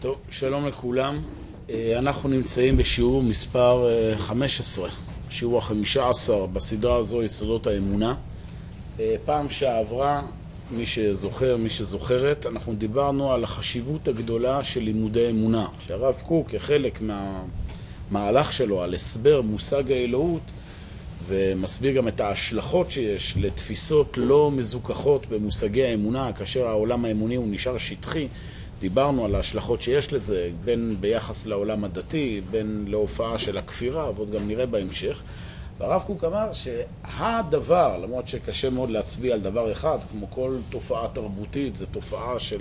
טוב, שלום לכולם. אה, אנחנו נמצאים בשיעור מספר 15, אה, שיעור החמישה עשר בסדרה הזו, יסודות האמונה. אה, פעם שעברה, מי שזוכר, מי שזוכרת, אנחנו דיברנו על החשיבות הגדולה של לימודי אמונה, שהרב קוק, כחלק מהמהלך שלו על הסבר מושג האלוהות, ומסביר גם את ההשלכות שיש לתפיסות לא מזוכחות במושגי האמונה, כאשר העולם האמוני הוא נשאר שטחי. דיברנו על ההשלכות שיש לזה, בין ביחס לעולם הדתי, בין להופעה של הכפירה, ועוד גם נראה בהמשך. והרב קוק אמר שהדבר, למרות שקשה מאוד להצביע על דבר אחד, כמו כל תופעה תרבותית, זו תופעה של,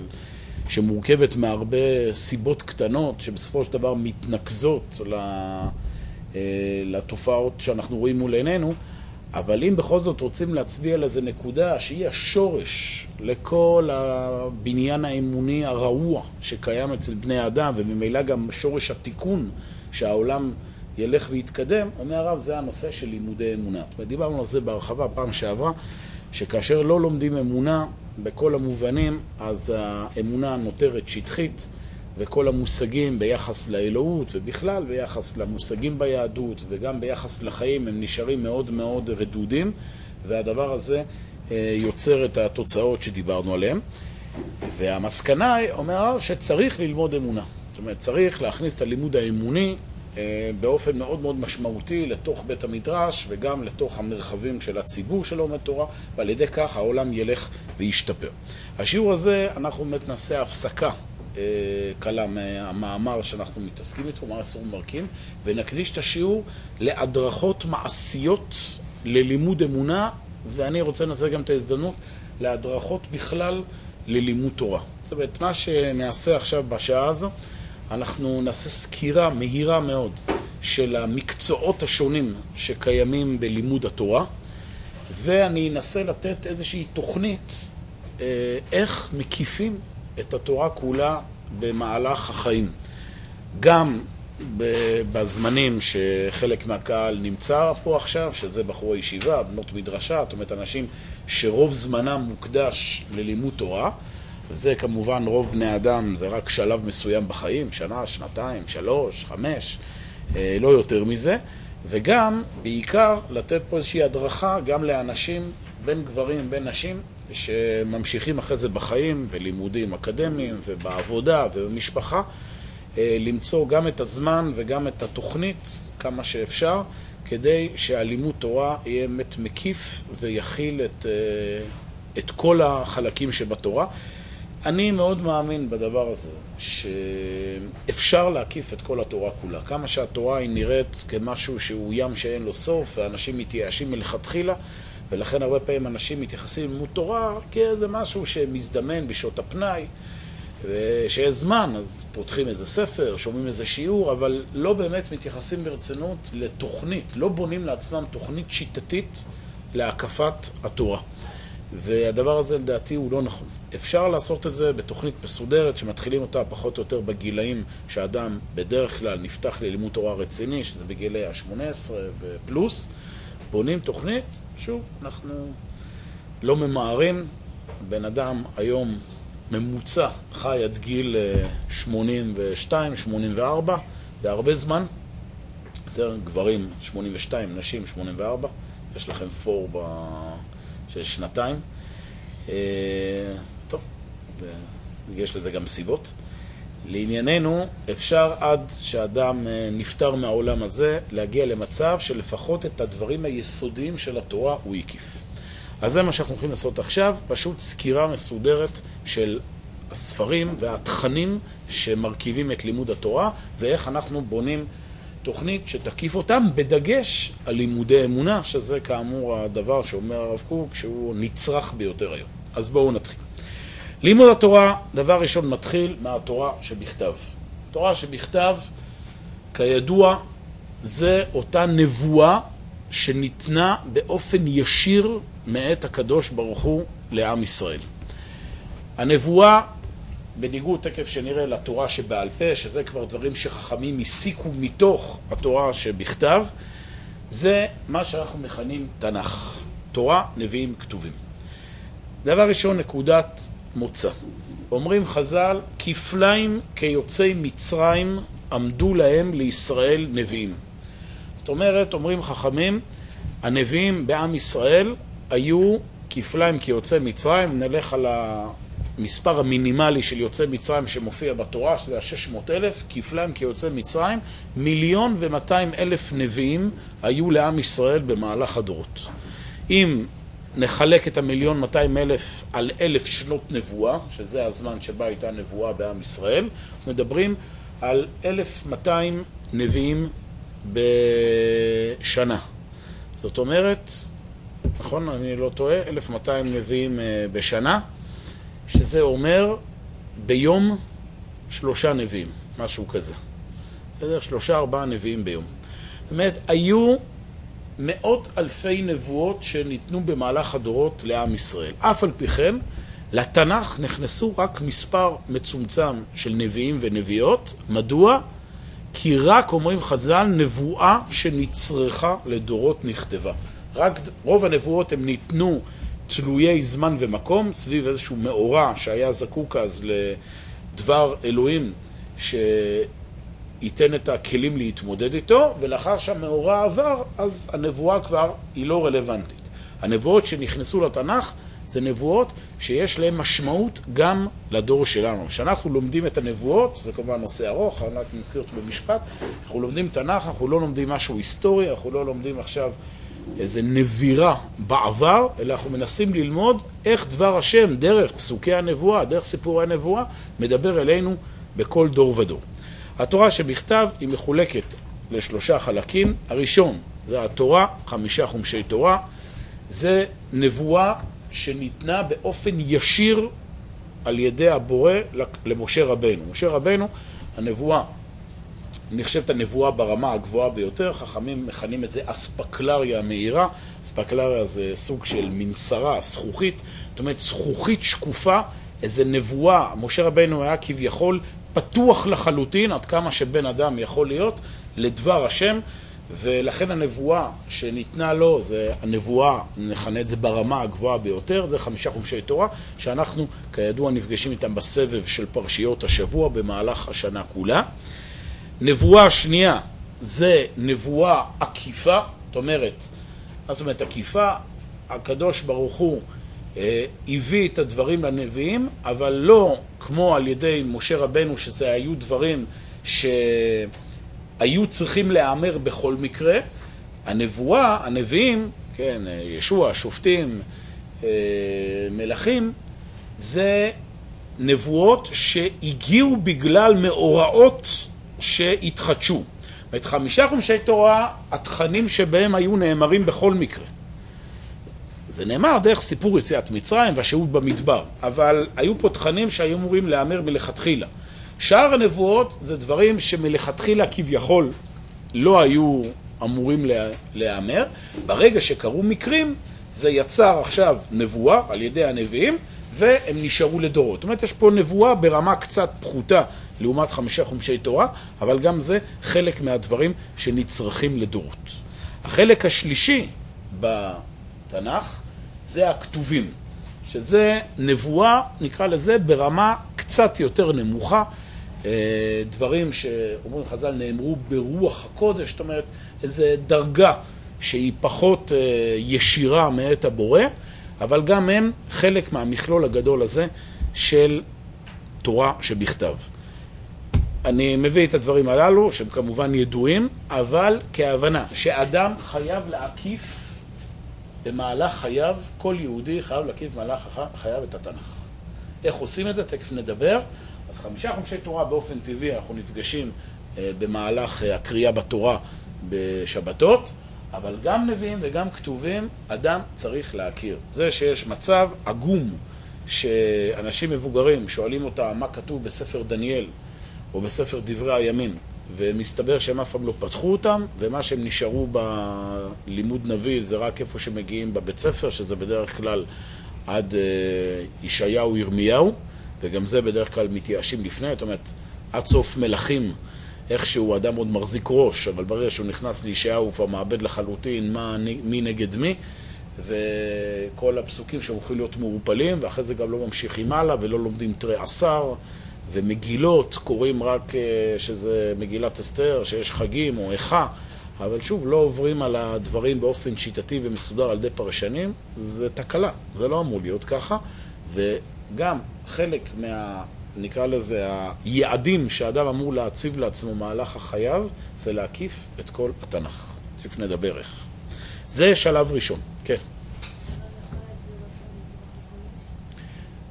שמורכבת מהרבה סיבות קטנות, שבסופו של דבר מתנקזות אה, לתופעות שאנחנו רואים מול עינינו, אבל אם בכל זאת רוצים להצביע על איזה נקודה שהיא השורש לכל הבניין האמוני הרעוע שקיים אצל בני האדם, וממילא גם שורש התיקון שהעולם ילך ויתקדם, אומר הרב, זה הנושא של לימודי אמונה. זאת אומרת, דיברנו על זה בהרחבה פעם שעברה, שכאשר לא לומדים אמונה בכל המובנים, אז האמונה נותרת שטחית. וכל המושגים ביחס לאלוהות ובכלל ביחס למושגים ביהדות וגם ביחס לחיים הם נשארים מאוד מאוד רדודים והדבר הזה אה, יוצר את התוצאות שדיברנו עליהן. והמסקנה אומר הרב, שצריך ללמוד אמונה. זאת אומרת, צריך להכניס את הלימוד האמוני אה, באופן מאוד מאוד משמעותי לתוך בית המדרש וגם לתוך המרחבים של הציבור שלומד תורה ועל ידי כך העולם ילך וישתפר. השיעור הזה אנחנו באמת נעשה הפסקה קלה מהמאמר שאנחנו מתעסקים איתו, מאמר אסור מרקים, ונקדיש את השיעור להדרכות מעשיות ללימוד אמונה, ואני רוצה לנצל גם את ההזדמנות להדרכות בכלל ללימוד תורה. זאת אומרת, מה שנעשה עכשיו בשעה הזו, אנחנו נעשה סקירה מהירה מאוד של המקצועות השונים שקיימים בלימוד התורה, ואני אנסה לתת איזושהי תוכנית אה, איך מקיפים את התורה כולה במהלך החיים. גם בזמנים שחלק מהקהל נמצא פה עכשיו, שזה בחורי ישיבה, בנות מדרשה, זאת אומרת אנשים שרוב זמנם מוקדש ללימוד תורה, וזה כמובן רוב בני אדם, זה רק שלב מסוים בחיים, שנה, שנתיים, שלוש, חמש, אה, לא יותר מזה, וגם, בעיקר, לתת פה איזושהי הדרכה גם לאנשים, בין גברים, בין נשים, שממשיכים אחרי זה בחיים, בלימודים אקדמיים ובעבודה ובמשפחה, אה, למצוא גם את הזמן וגם את התוכנית כמה שאפשר, כדי שהלימוד תורה יהיה באמת מקיף ויכיל את, אה, את כל החלקים שבתורה. אני מאוד מאמין בדבר הזה, שאפשר להקיף את כל התורה כולה. כמה שהתורה היא נראית כמשהו שהוא ים שאין לו סוף, ואנשים מתייאשים מלכתחילה, ולכן הרבה פעמים אנשים מתייחסים ללימוד תורה כאיזה משהו שמזדמן בשעות הפנאי, ושיש זמן, אז פותחים איזה ספר, שומעים איזה שיעור, אבל לא באמת מתייחסים ברצינות לתוכנית, לא בונים לעצמם תוכנית שיטתית להקפת התורה. והדבר הזה לדעתי הוא לא נכון. אפשר לעשות את זה בתוכנית מסודרת שמתחילים אותה פחות או יותר בגילאים שאדם בדרך כלל נפתח ללימוד תורה רציני, שזה בגילי ה-18 ופלוס, בונים תוכנית שוב, אנחנו לא ממהרים. בן אדם היום ממוצע חי עד גיל 82, אה, 84, זה הרבה זמן. זה גברים 82, נשים 84, יש לכם פור ב... של שנתיים. אה, טוב, יש לזה גם סיבות. לענייננו, אפשר עד שאדם אה, נפטר מהעולם הזה, להגיע למצב שלפחות את הדברים היסודיים של התורה הוא הקיף. אז זה מה שאנחנו הולכים לעשות עכשיו, פשוט סקירה מסודרת של הספרים והתכנים שמרכיבים את לימוד התורה, ואיך אנחנו בונים תוכנית שתקיף אותם, בדגש על לימודי אמונה, שזה כאמור הדבר שאומר הרב קוק, שהוא נצרך ביותר היום. אז בואו נתחיל. לימוד התורה, דבר ראשון, מתחיל מהתורה שבכתב. תורה שבכתב, כידוע, זה אותה נבואה שניתנה באופן ישיר מאת הקדוש ברוך הוא לעם ישראל. הנבואה, בניגוד תקף שנראה לתורה שבעל פה, שזה כבר דברים שחכמים הסיקו מתוך התורה שבכתב, זה מה שאנחנו מכנים תנ"ך. תורה, נביאים, כתובים. דבר ראשון, נקודת מוצא. אומרים חז"ל, כפליים כיוצאי מצרים עמדו להם לישראל נביאים. זאת אומרת, אומרים חכמים, הנביאים בעם ישראל היו כפליים כיוצאי מצרים, נלך על המספר המינימלי של יוצאי מצרים שמופיע בתורה, שזה ה-600 אלף, כפליים כיוצאי מצרים, מיליון ומאתיים אלף נביאים היו לעם ישראל במהלך הדורות. אם נחלק את המיליון מאתיים אלף על אלף שנות נבואה, שזה הזמן שבה הייתה נבואה בעם ישראל, מדברים על אלף מאתיים נביאים בשנה. זאת אומרת, נכון? אני לא טועה, 1,200 נביאים אה, בשנה, שזה אומר ביום שלושה נביאים, משהו כזה. בסדר? שלושה ארבעה נביאים ביום. זאת אומרת, היו מאות אלפי נבואות שניתנו במהלך הדורות לעם ישראל. אף על פי כן, לתנ"ך נכנסו רק מספר מצומצם של נביאים ונביאות. מדוע? כי רק, אומרים חז"ל, נבואה שנצרכה לדורות נכתבה. רק רוב הנבואות הם ניתנו תלויי זמן ומקום, סביב איזשהו מאורע שהיה זקוק אז לדבר אלוהים שייתן את הכלים להתמודד איתו, ולאחר שהמאורע עבר, אז הנבואה כבר היא לא רלוונטית. הנבואות שנכנסו לתנ"ך זה נבואות שיש להן משמעות גם לדור שלנו. כשאנחנו לומדים את הנבואות, זה כמובן נושא ארוך, אני רק נזכיר אותו במשפט, אנחנו לומדים תנ"ך, אנחנו לא לומדים משהו היסטורי, אנחנו לא לומדים עכשיו איזה נבירה בעבר, אלא אנחנו מנסים ללמוד איך דבר השם, דרך פסוקי הנבואה, דרך סיפורי הנבואה, מדבר אלינו בכל דור ודור. התורה שבכתב היא מחולקת לשלושה חלקים. הראשון זה התורה, חמישה חומשי תורה. זה נבואה שניתנה באופן ישיר על ידי הבורא למשה רבנו. משה רבנו, הנבואה נחשבת הנבואה ברמה הגבוהה ביותר, חכמים מכנים את זה אספקלריה מהירה, אספקלריה זה סוג של מנסרה, זכוכית, זאת אומרת זכוכית שקופה, איזה נבואה, משה רבנו היה כביכול פתוח לחלוטין, עד כמה שבן אדם יכול להיות, לדבר השם, ולכן הנבואה שניתנה לו, זה הנבואה, נכנה את זה ברמה הגבוהה ביותר, זה חמישה חומשי תורה, שאנחנו כידוע נפגשים איתם בסבב של פרשיות השבוע במהלך השנה כולה. נבואה שנייה זה נבואה עקיפה, זאת אומרת, מה זאת אומרת עקיפה? הקדוש ברוך הוא הביא את הדברים לנביאים, אבל לא כמו על ידי משה רבנו, שזה היו דברים שהיו צריכים להיאמר בכל מקרה. הנבואה, הנביאים, כן, ישוע, שופטים, אה, מלכים, זה נבואות שהגיעו בגלל מאורעות שהתחדשו. אומרת, חמישה חומשי תורה, התכנים שבהם היו נאמרים בכל מקרה. זה נאמר דרך סיפור יציאת מצרים והשהות במדבר, אבל היו פה תכנים שהיו אמורים להיאמר מלכתחילה. שאר הנבואות זה דברים שמלכתחילה כביכול לא היו אמורים להיאמר. ברגע שקרו מקרים, זה יצר עכשיו נבואה על ידי הנביאים, והם נשארו לדורות. זאת אומרת, יש פה נבואה ברמה קצת פחותה לעומת חמישה חומשי תורה, אבל גם זה חלק מהדברים שנצרכים לדורות. החלק השלישי בתנ"ך זה הכתובים, שזה נבואה, נקרא לזה, ברמה קצת יותר נמוכה. אה, דברים שאומרים חז"ל נאמרו ברוח הקודש, זאת אומרת, איזו דרגה שהיא פחות אה, ישירה מאת הבורא, אבל גם הם חלק מהמכלול הגדול הזה של תורה שבכתב. אני מביא את הדברים הללו, שהם כמובן ידועים, אבל כהבנה שאדם חייב להקיף במהלך חייו, כל יהודי חייב להקיף במהלך חייו את התנ"ך. איך עושים את זה? תכף נדבר. אז חמישה חומשי תורה באופן טבעי אנחנו נפגשים אה, במהלך אה, הקריאה בתורה בשבתות, אבל גם נביאים וגם כתובים, אדם צריך להכיר. זה שיש מצב עגום שאנשים מבוגרים שואלים אותה מה כתוב בספר דניאל או בספר דברי הימים, ומסתבר שהם אף פעם לא פתחו אותם, ומה שהם נשארו בלימוד נביא זה רק איפה שמגיעים בבית ספר, שזה בדרך כלל עד אה, ישעיהו ירמיהו, וגם זה בדרך כלל מתייאשים לפני, זאת אומרת, עד סוף מלכים איכשהו אדם עוד מחזיק ראש, אבל ברגע שהוא נכנס לישעיהו הוא כבר מאבד לחלוטין מה, מי נגד מי, וכל הפסוקים שהם הולכים להיות מעורפלים, ואחרי זה גם לא ממשיכים הלאה ולא לומדים תרי עשר, ומגילות קוראים רק אה, שזה מגילת אסתר, שיש חגים או איכה, אבל שוב, לא עוברים על הדברים באופן שיטתי ומסודר על ידי פרשנים, זה תקלה, זה לא אמור להיות ככה, וגם חלק מה... נקרא לזה, היעדים שאדם אמור להציב לעצמו מהלך החייו, זה להקיף את כל התנ"ך. נדבר איך. זה שלב ראשון, כן.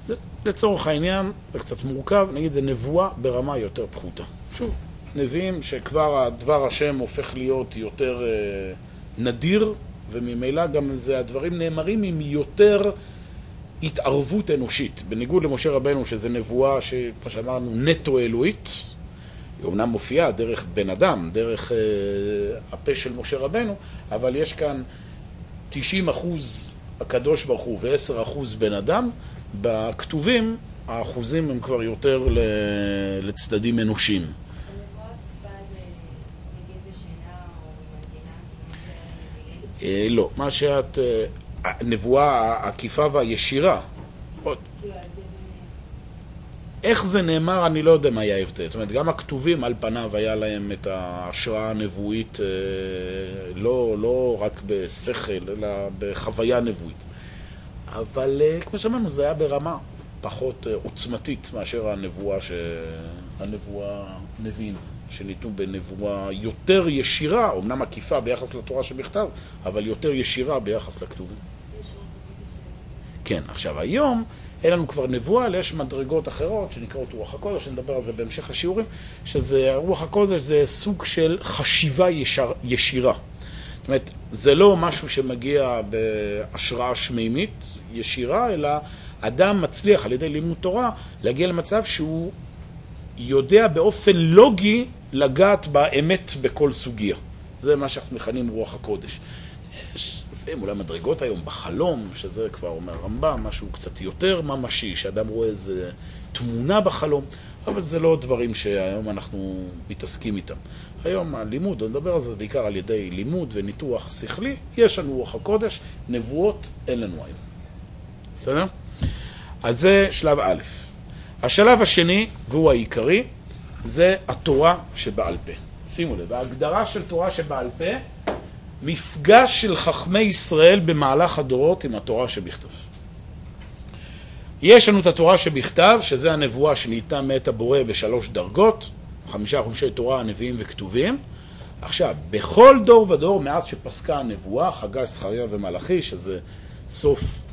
זה, לצורך העניין, זה קצת מורכב, נגיד זה נבואה ברמה יותר פחותה. שוב, נביאים שכבר הדבר השם הופך להיות יותר אה, נדיר, וממילא גם זה, הדברים נאמרים עם יותר התערבות אנושית. בניגוד למשה רבנו, שזה נבואה שכמו שאמרנו, נטו אלוהית, היא אומנם מופיעה דרך בן אדם, דרך אה, הפה של משה רבנו, אבל יש כאן 90 אחוז הקדוש ברוך הוא ו-10 אחוז בן אדם, בכתובים האחוזים הם כבר יותר לצדדים אנושיים. אה, לא, מה שאת... אה, הנבואה העקיפה והישירה. איך זה נאמר, אני לא יודע מה היה ההבדל. זאת אומרת, גם הכתובים על פניו היה להם את ההשראה הנבואית, אה, לא, לא רק בשכל, אלא בחוויה נבואית. אבל כמו שאמרנו, זה היה ברמה פחות עוצמתית מאשר הנבואה, ש... הנבואה נביאים. שניתנו בנבואה יותר ישירה, אמנם עקיפה ביחס לתורה שבכתב, אבל יותר ישירה ביחס לכתובים. כן, עכשיו היום אין לנו כבר נבואה, אלא יש מדרגות אחרות שנקראות רוח הקודש, נדבר על זה בהמשך השיעורים, שזה, רוח הקודש זה סוג של חשיבה ישר, ישירה. זאת אומרת, זה לא משהו שמגיע בהשראה שמימית ישירה, אלא אדם מצליח על ידי לימוד תורה להגיע למצב שהוא יודע באופן לוגי לגעת באמת בכל סוגיה. זה מה שאנחנו מכנים רוח הקודש. יש לפעמים אולי מדרגות היום בחלום, שזה כבר אומר רמב"ם, משהו קצת יותר ממשי, שאדם רואה איזה תמונה בחלום, אבל זה לא דברים שהיום אנחנו מתעסקים איתם. היום הלימוד, אני מדבר על זה בעיקר על ידי לימוד וניתוח שכלי, יש לנו רוח הקודש, נבואות אין לנו היום. בסדר? אז זה שלב א'. השלב השני, והוא העיקרי, זה התורה שבעל פה. שימו לב, ההגדרה של תורה שבעל פה, מפגש של חכמי ישראל במהלך הדורות עם התורה שבכתב. יש לנו את התורה שבכתב, שזה הנבואה שניתנה מאת הבורא בשלוש דרגות, חמישה חומשי תורה, נביאים וכתובים. עכשיו, בכל דור ודור, מאז שפסקה הנבואה, חגי, זכריה ומלאכי, שזה סוף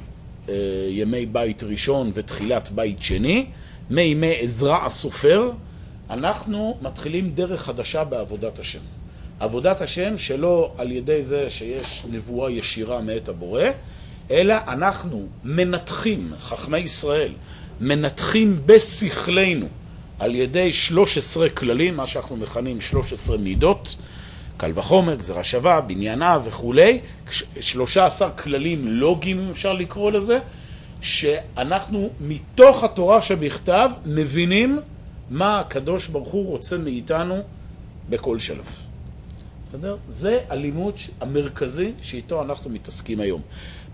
אה, ימי בית ראשון ותחילת בית שני, מימי עזרא הסופר, אנחנו מתחילים דרך חדשה בעבודת השם. עבודת השם שלא על ידי זה שיש נבואה ישירה מאת הבורא, אלא אנחנו מנתחים, חכמי ישראל, מנתחים בשכלנו על ידי 13 כללים, מה שאנחנו מכנים 13 מידות, קל וחומר, גזרה שווה, בניינה וכולי, 13 כללים לוגיים, אם אפשר לקרוא לזה, שאנחנו מתוך התורה שבכתב מבינים מה הקדוש ברוך הוא רוצה מאיתנו בכל שלב. בסדר? זה הלימוד המרכזי שאיתו אנחנו מתעסקים היום.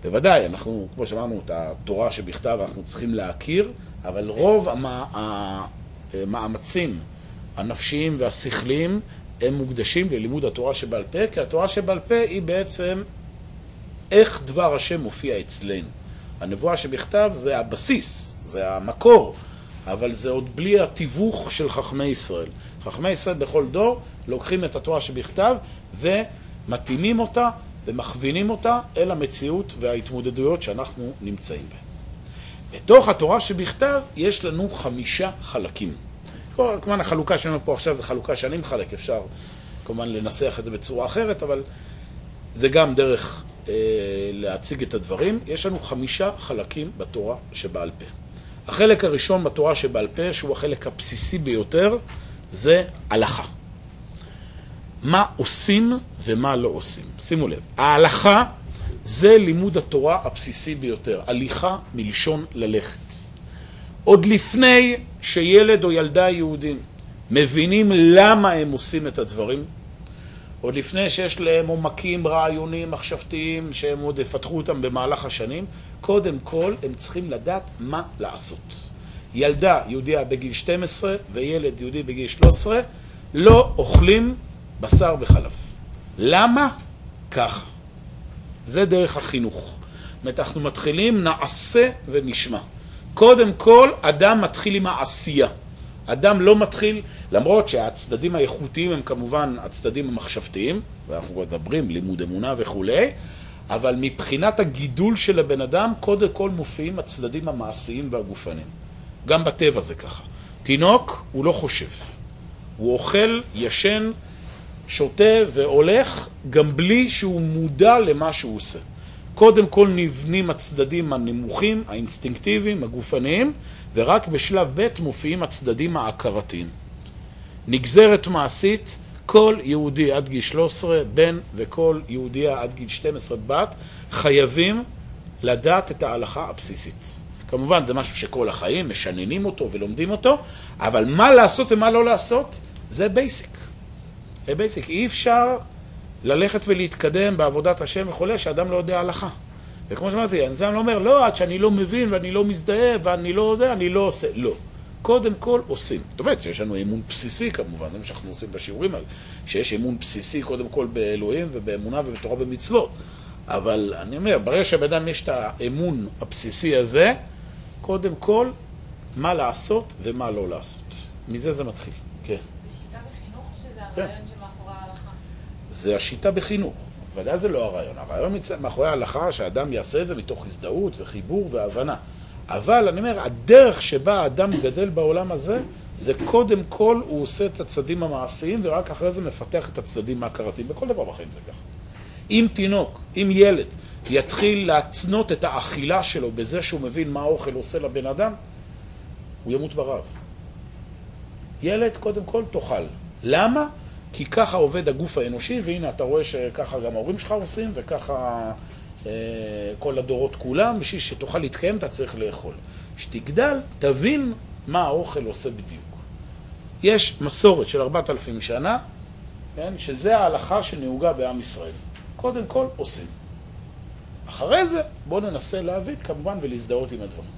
בוודאי, אנחנו, כמו שאמרנו, את התורה שבכתב אנחנו צריכים להכיר, אבל רוב המאמצים הנפשיים והשכליים הם מוקדשים ללימוד התורה שבעל פה, כי התורה שבעל פה היא בעצם איך דבר השם מופיע אצלנו. הנבואה שבכתב זה הבסיס, זה המקור, אבל זה עוד בלי התיווך של חכמי ישראל. חכמי ישראל בכל דור לוקחים את התורה שבכתב ומתאימים אותה ומכווינים אותה אל המציאות וההתמודדויות שאנחנו נמצאים בהן. בתוך התורה שבכתב יש לנו חמישה חלקים. כמובן החלוקה שלנו פה עכשיו זו חלוקה שאני מחלק, אפשר כמובן לנסח את זה בצורה אחרת, אבל זה גם דרך אה, להציג את הדברים. יש לנו חמישה חלקים בתורה שבעל פה. החלק הראשון בתורה שבעל פה, שהוא החלק הבסיסי ביותר, זה הלכה. מה עושים ומה לא עושים. שימו לב, ההלכה זה לימוד התורה הבסיסי ביותר, הליכה מלשון ללכת. עוד לפני שילד או ילדה יהודים מבינים למה הם עושים את הדברים, עוד לפני שיש להם עומקים רעיוניים מחשבתיים שהם עוד יפתחו אותם במהלך השנים, קודם כל הם צריכים לדעת מה לעשות. ילדה יהודיה בגיל 12 וילד יהודי בגיל 13 לא אוכלים בשר וחלב. למה? ככה. זה דרך החינוך. זאת אומרת, אנחנו מתחילים נעשה ונשמע. קודם כל, אדם מתחיל עם העשייה. אדם לא מתחיל, למרות שהצדדים האיכותיים הם כמובן הצדדים המחשבתיים, ואנחנו מדברים, לימוד אמונה וכולי, אבל מבחינת הגידול של הבן אדם, קודם כל מופיעים הצדדים המעשיים והגופניים. גם בטבע זה ככה. תינוק, הוא לא חושב. הוא אוכל, ישן, שותה והולך, גם בלי שהוא מודע למה שהוא עושה. קודם כל נבנים הצדדים הנמוכים, האינסטינקטיביים, הגופניים, ורק בשלב ב' מופיעים הצדדים ההכרתיים. נגזרת מעשית, כל יהודי עד גיל 13, בן וכל יהודייה עד גיל 12, בת, חייבים לדעת את ההלכה הבסיסית. כמובן זה משהו שכל החיים משננים אותו ולומדים אותו, אבל מה לעשות ומה לא לעשות, זה basic. זה basic. אי אפשר ללכת ולהתקדם בעבודת השם וכולי, שאדם לא יודע הלכה. וכמו שאמרתי, אדם לא אומר, לא, עד שאני לא מבין ואני לא מזדהה ואני לא זה, אני לא עושה. לא. קודם כל עושים. זאת אומרת שיש לנו אמון בסיסי כמובן, זה מה שאנחנו עושים בשיעורים האלה, שיש אמון בסיסי קודם כל באלוהים ובאמונה ובתורה ומצוות. אבל אני אומר, ברגע שבן אדם יש את האמון הבסיסי הזה, קודם כל, מה לעשות ומה לא לעשות. מזה זה מתחיל. כן. זה שיטה בחינוך שזה כן. הרעיון ההלכה? זה השיטה בחינוך. ודאי זה לא הרעיון. הרעיון מאחורי ההלכה שהאדם יעשה את זה מתוך הזדהות וחיבור והבנה. אבל אני אומר, הדרך שבה האדם גדל בעולם הזה, זה קודם כל הוא עושה את הצדדים המעשיים ורק אחרי זה מפתח את הצדדים ההכרתיים. בכל דבר בחיים זה ככה. אם תינוק, אם ילד, יתחיל להתנות את האכילה שלו בזה שהוא מבין מה האוכל עושה לבן אדם, הוא ימות ברעב. ילד, קודם כל, תאכל. למה? כי ככה עובד הגוף האנושי, והנה, אתה רואה שככה גם ההורים שלך עושים, וככה אה, כל הדורות כולם, בשביל שתוכל להתקיים אתה צריך לאכול. כשתגדל, תבין מה האוכל עושה בדיוק. יש מסורת של ארבעת אלפים שנה, כן, שזה ההלכה שנהוגה בעם ישראל. קודם כל, עושים. אחרי זה, בואו ננסה להבין כמובן ולהזדהות עם הדברים.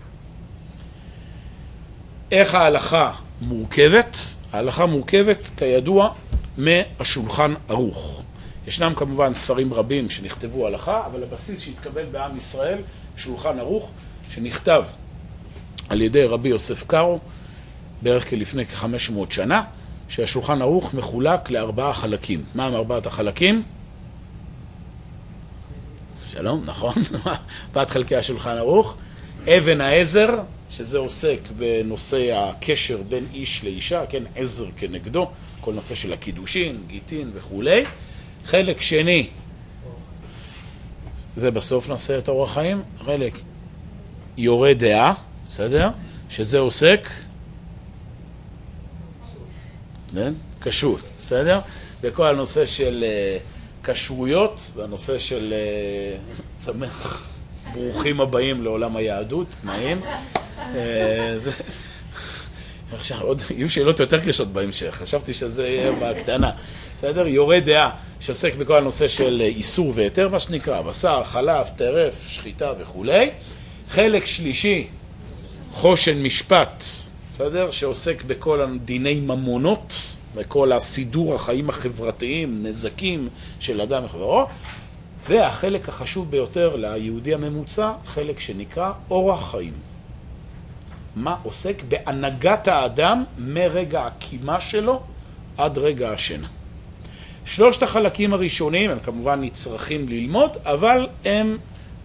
איך ההלכה מורכבת? ההלכה מורכבת, כידוע, מהשולחן ערוך. ישנם כמובן ספרים רבים שנכתבו הלכה, אבל הבסיס שהתקבל בעם ישראל, שולחן ערוך, שנכתב על ידי רבי יוסף קארו, בערך כלפני כ-500 שנה, שהשולחן ערוך מחולק לארבעה חלקים. מה הם ארבעת החלקים? שלום, נכון? בת חלקי השולחן ערוך. אבן העזר, שזה עוסק בנושא הקשר בין איש לאישה, כן, עזר כנגדו, כל נושא של הקידושין, גיטין וכולי. חלק שני, זה בסוף נעשה את אורח חיים, חלק יורה דעה, בסדר? שזה עוסק, כן? כשרות, בסדר? בכל הנושא של uh, כשרויות והנושא של uh, שמח, ברוכים הבאים לעולם היהדות, נעים. Uh, זה... עכשיו, עוד יהיו שאלות יותר קשות בהמשך, חשבתי שזה יהיה בקטנה. בסדר? יורה דעה שעוסק בכל הנושא של איסור והיתר, מה שנקרא, בשר, חלב, טרף, שחיטה וכולי. חלק שלישי, חושן משפט, בסדר? שעוסק בכל דיני ממונות, בכל הסידור החיים החברתיים, נזקים של אדם וחברו. והחלק החשוב ביותר ליהודי הממוצע, חלק שנקרא אורח חיים. מה עוסק בהנהגת האדם מרגע הקימה שלו עד רגע השינה. שלושת החלקים הראשונים הם כמובן נצרכים ללמוד, אבל הם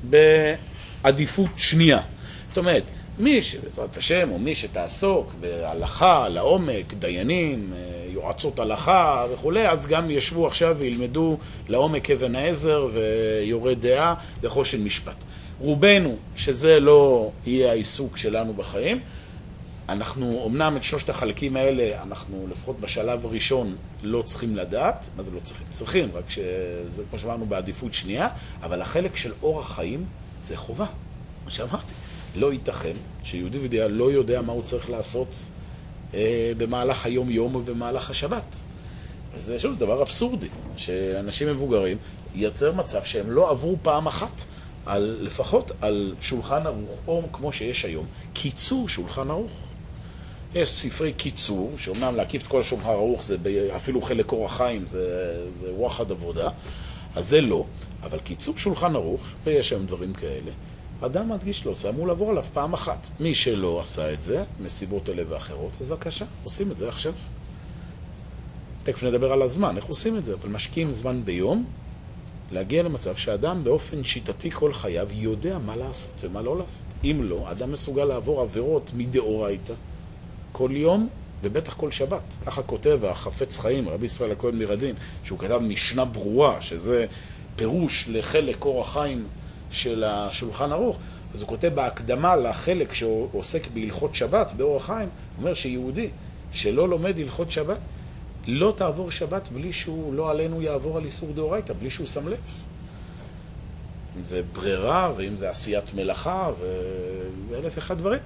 בעדיפות שנייה. זאת אומרת, מי שבעזרת השם, או מי שתעסוק בהלכה, לעומק, דיינים, אה, יועצות הלכה וכולי, אז גם ישבו עכשיו וילמדו לעומק אבן העזר ויורה דעה וחושן משפט. רובנו, שזה לא יהיה העיסוק שלנו בחיים, אנחנו, אמנם את שלושת החלקים האלה, אנחנו לפחות בשלב הראשון לא צריכים לדעת, מה זה לא צריכים? צריכים, רק שזה כמו שאמרנו בעדיפות שנייה, אבל החלק של אורח חיים זה חובה, מה שאמרתי. לא ייתכן שיהודי וידיעה לא יודע מה הוא צריך לעשות אה, במהלך היום-יום או במהלך השבת. זה שוב דבר אבסורדי, שאנשים מבוגרים ייצר מצב שהם לא עברו פעם אחת, על, לפחות על שולחן ערוך, או כמו שיש היום, קיצור שולחן ערוך. יש ספרי קיצור, שאומנם להקיף את כל השולחן ערוך זה אפילו חלק אורח חיים, זה, זה וואחד עבודה, אז זה לא, אבל קיצור שולחן ערוך, ויש היום דברים כאלה, אדם מדגיש לו, זה אמור לעבור עליו פעם אחת. מי שלא עשה את זה, מסיבות אלה ואחרות, אז בבקשה, עושים את זה עכשיו. תכף נדבר על הזמן, איך עושים את זה, אבל משקיעים זמן ביום, להגיע למצב שאדם באופן שיטתי כל חייו יודע מה לעשות ומה לא לעשות. אם לא, אדם מסוגל לעבור עבירות מדאורייתא כל יום ובטח כל שבת. ככה כותב החפץ חיים, רבי ישראל הכהן מרדין, שהוא כתב משנה ברורה, שזה פירוש לחלק אורח חיים של השולחן ערוך. אז הוא כותב בהקדמה לחלק שעוסק בהלכות שבת באורח חיים, הוא אומר שיהודי שלא לומד הלכות שבת, לא תעבור שבת בלי שהוא, לא עלינו יעבור על איסור דאורייתא, בלי שהוא שם לב. אם זה ברירה, ואם זה עשיית מלאכה, ואלף ואחד דברים.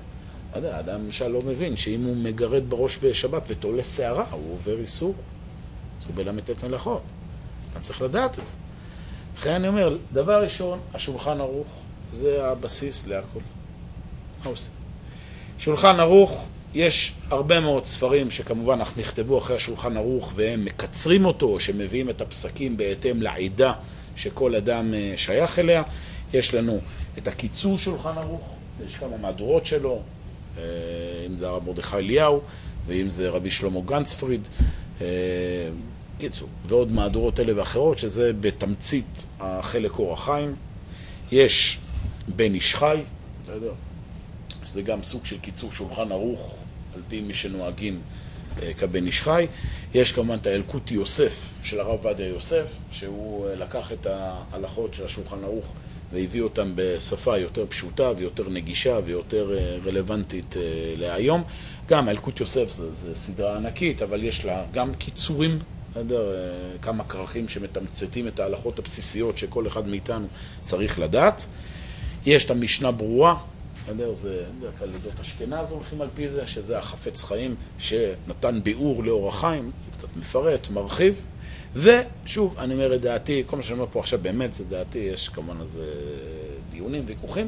לא יודע, האדם למשל לא מבין שאם הוא מגרד בראש בשבת ותולה שערה, הוא עובר איסור. אז הוא בל"ט מלאכות. אתה צריך לדעת את זה. לכן אני אומר, דבר ראשון, השולחן ערוך זה הבסיס להכל. מה עושים? שולחן ערוך, יש הרבה מאוד ספרים שכמובן נכתבו אחרי השולחן ערוך והם מקצרים אותו, או שמביאים את הפסקים בהתאם לעדה שכל אדם אה, שייך אליה. יש לנו את הקיצור שולחן ערוך, יש כמה מהדורות שלו, אה, אם זה הרב מרדכי אליהו ואם זה רבי שלמה גנצפריד. אה, קיצור, ועוד מהדורות אלה ואחרות, שזה בתמצית החלק אורח חיים. יש בן איש חי, בסדר? שזה גם סוג של קיצור שולחן ערוך, על פי מי שנוהגים אה, כבן איש חי. יש כמובן את האלקוטי יוסף של הרב עובדיה יוסף, שהוא אה, לקח את ההלכות של השולחן ערוך והביא אותם בשפה יותר פשוטה ויותר נגישה ויותר אה, רלוונטית להיום. גם האלקוט יוסף זה, זה סדרה ענקית, אבל יש לה גם קיצורים בסדר? כמה כרכים שמתמצתים את ההלכות הבסיסיות שכל אחד מאיתנו צריך לדעת. יש את המשנה ברורה, בסדר? זה בדרך כלל לידות אשכנז הולכים על פי זה, שזה החפץ חיים שנתן ביאור לאורח חיים, קצת מפרט, מרחיב. ושוב, אני אומר את דעתי, כל מה שאני אומר פה עכשיו באמת זה דעתי, יש כמובן איזה דיונים, ויכוחים,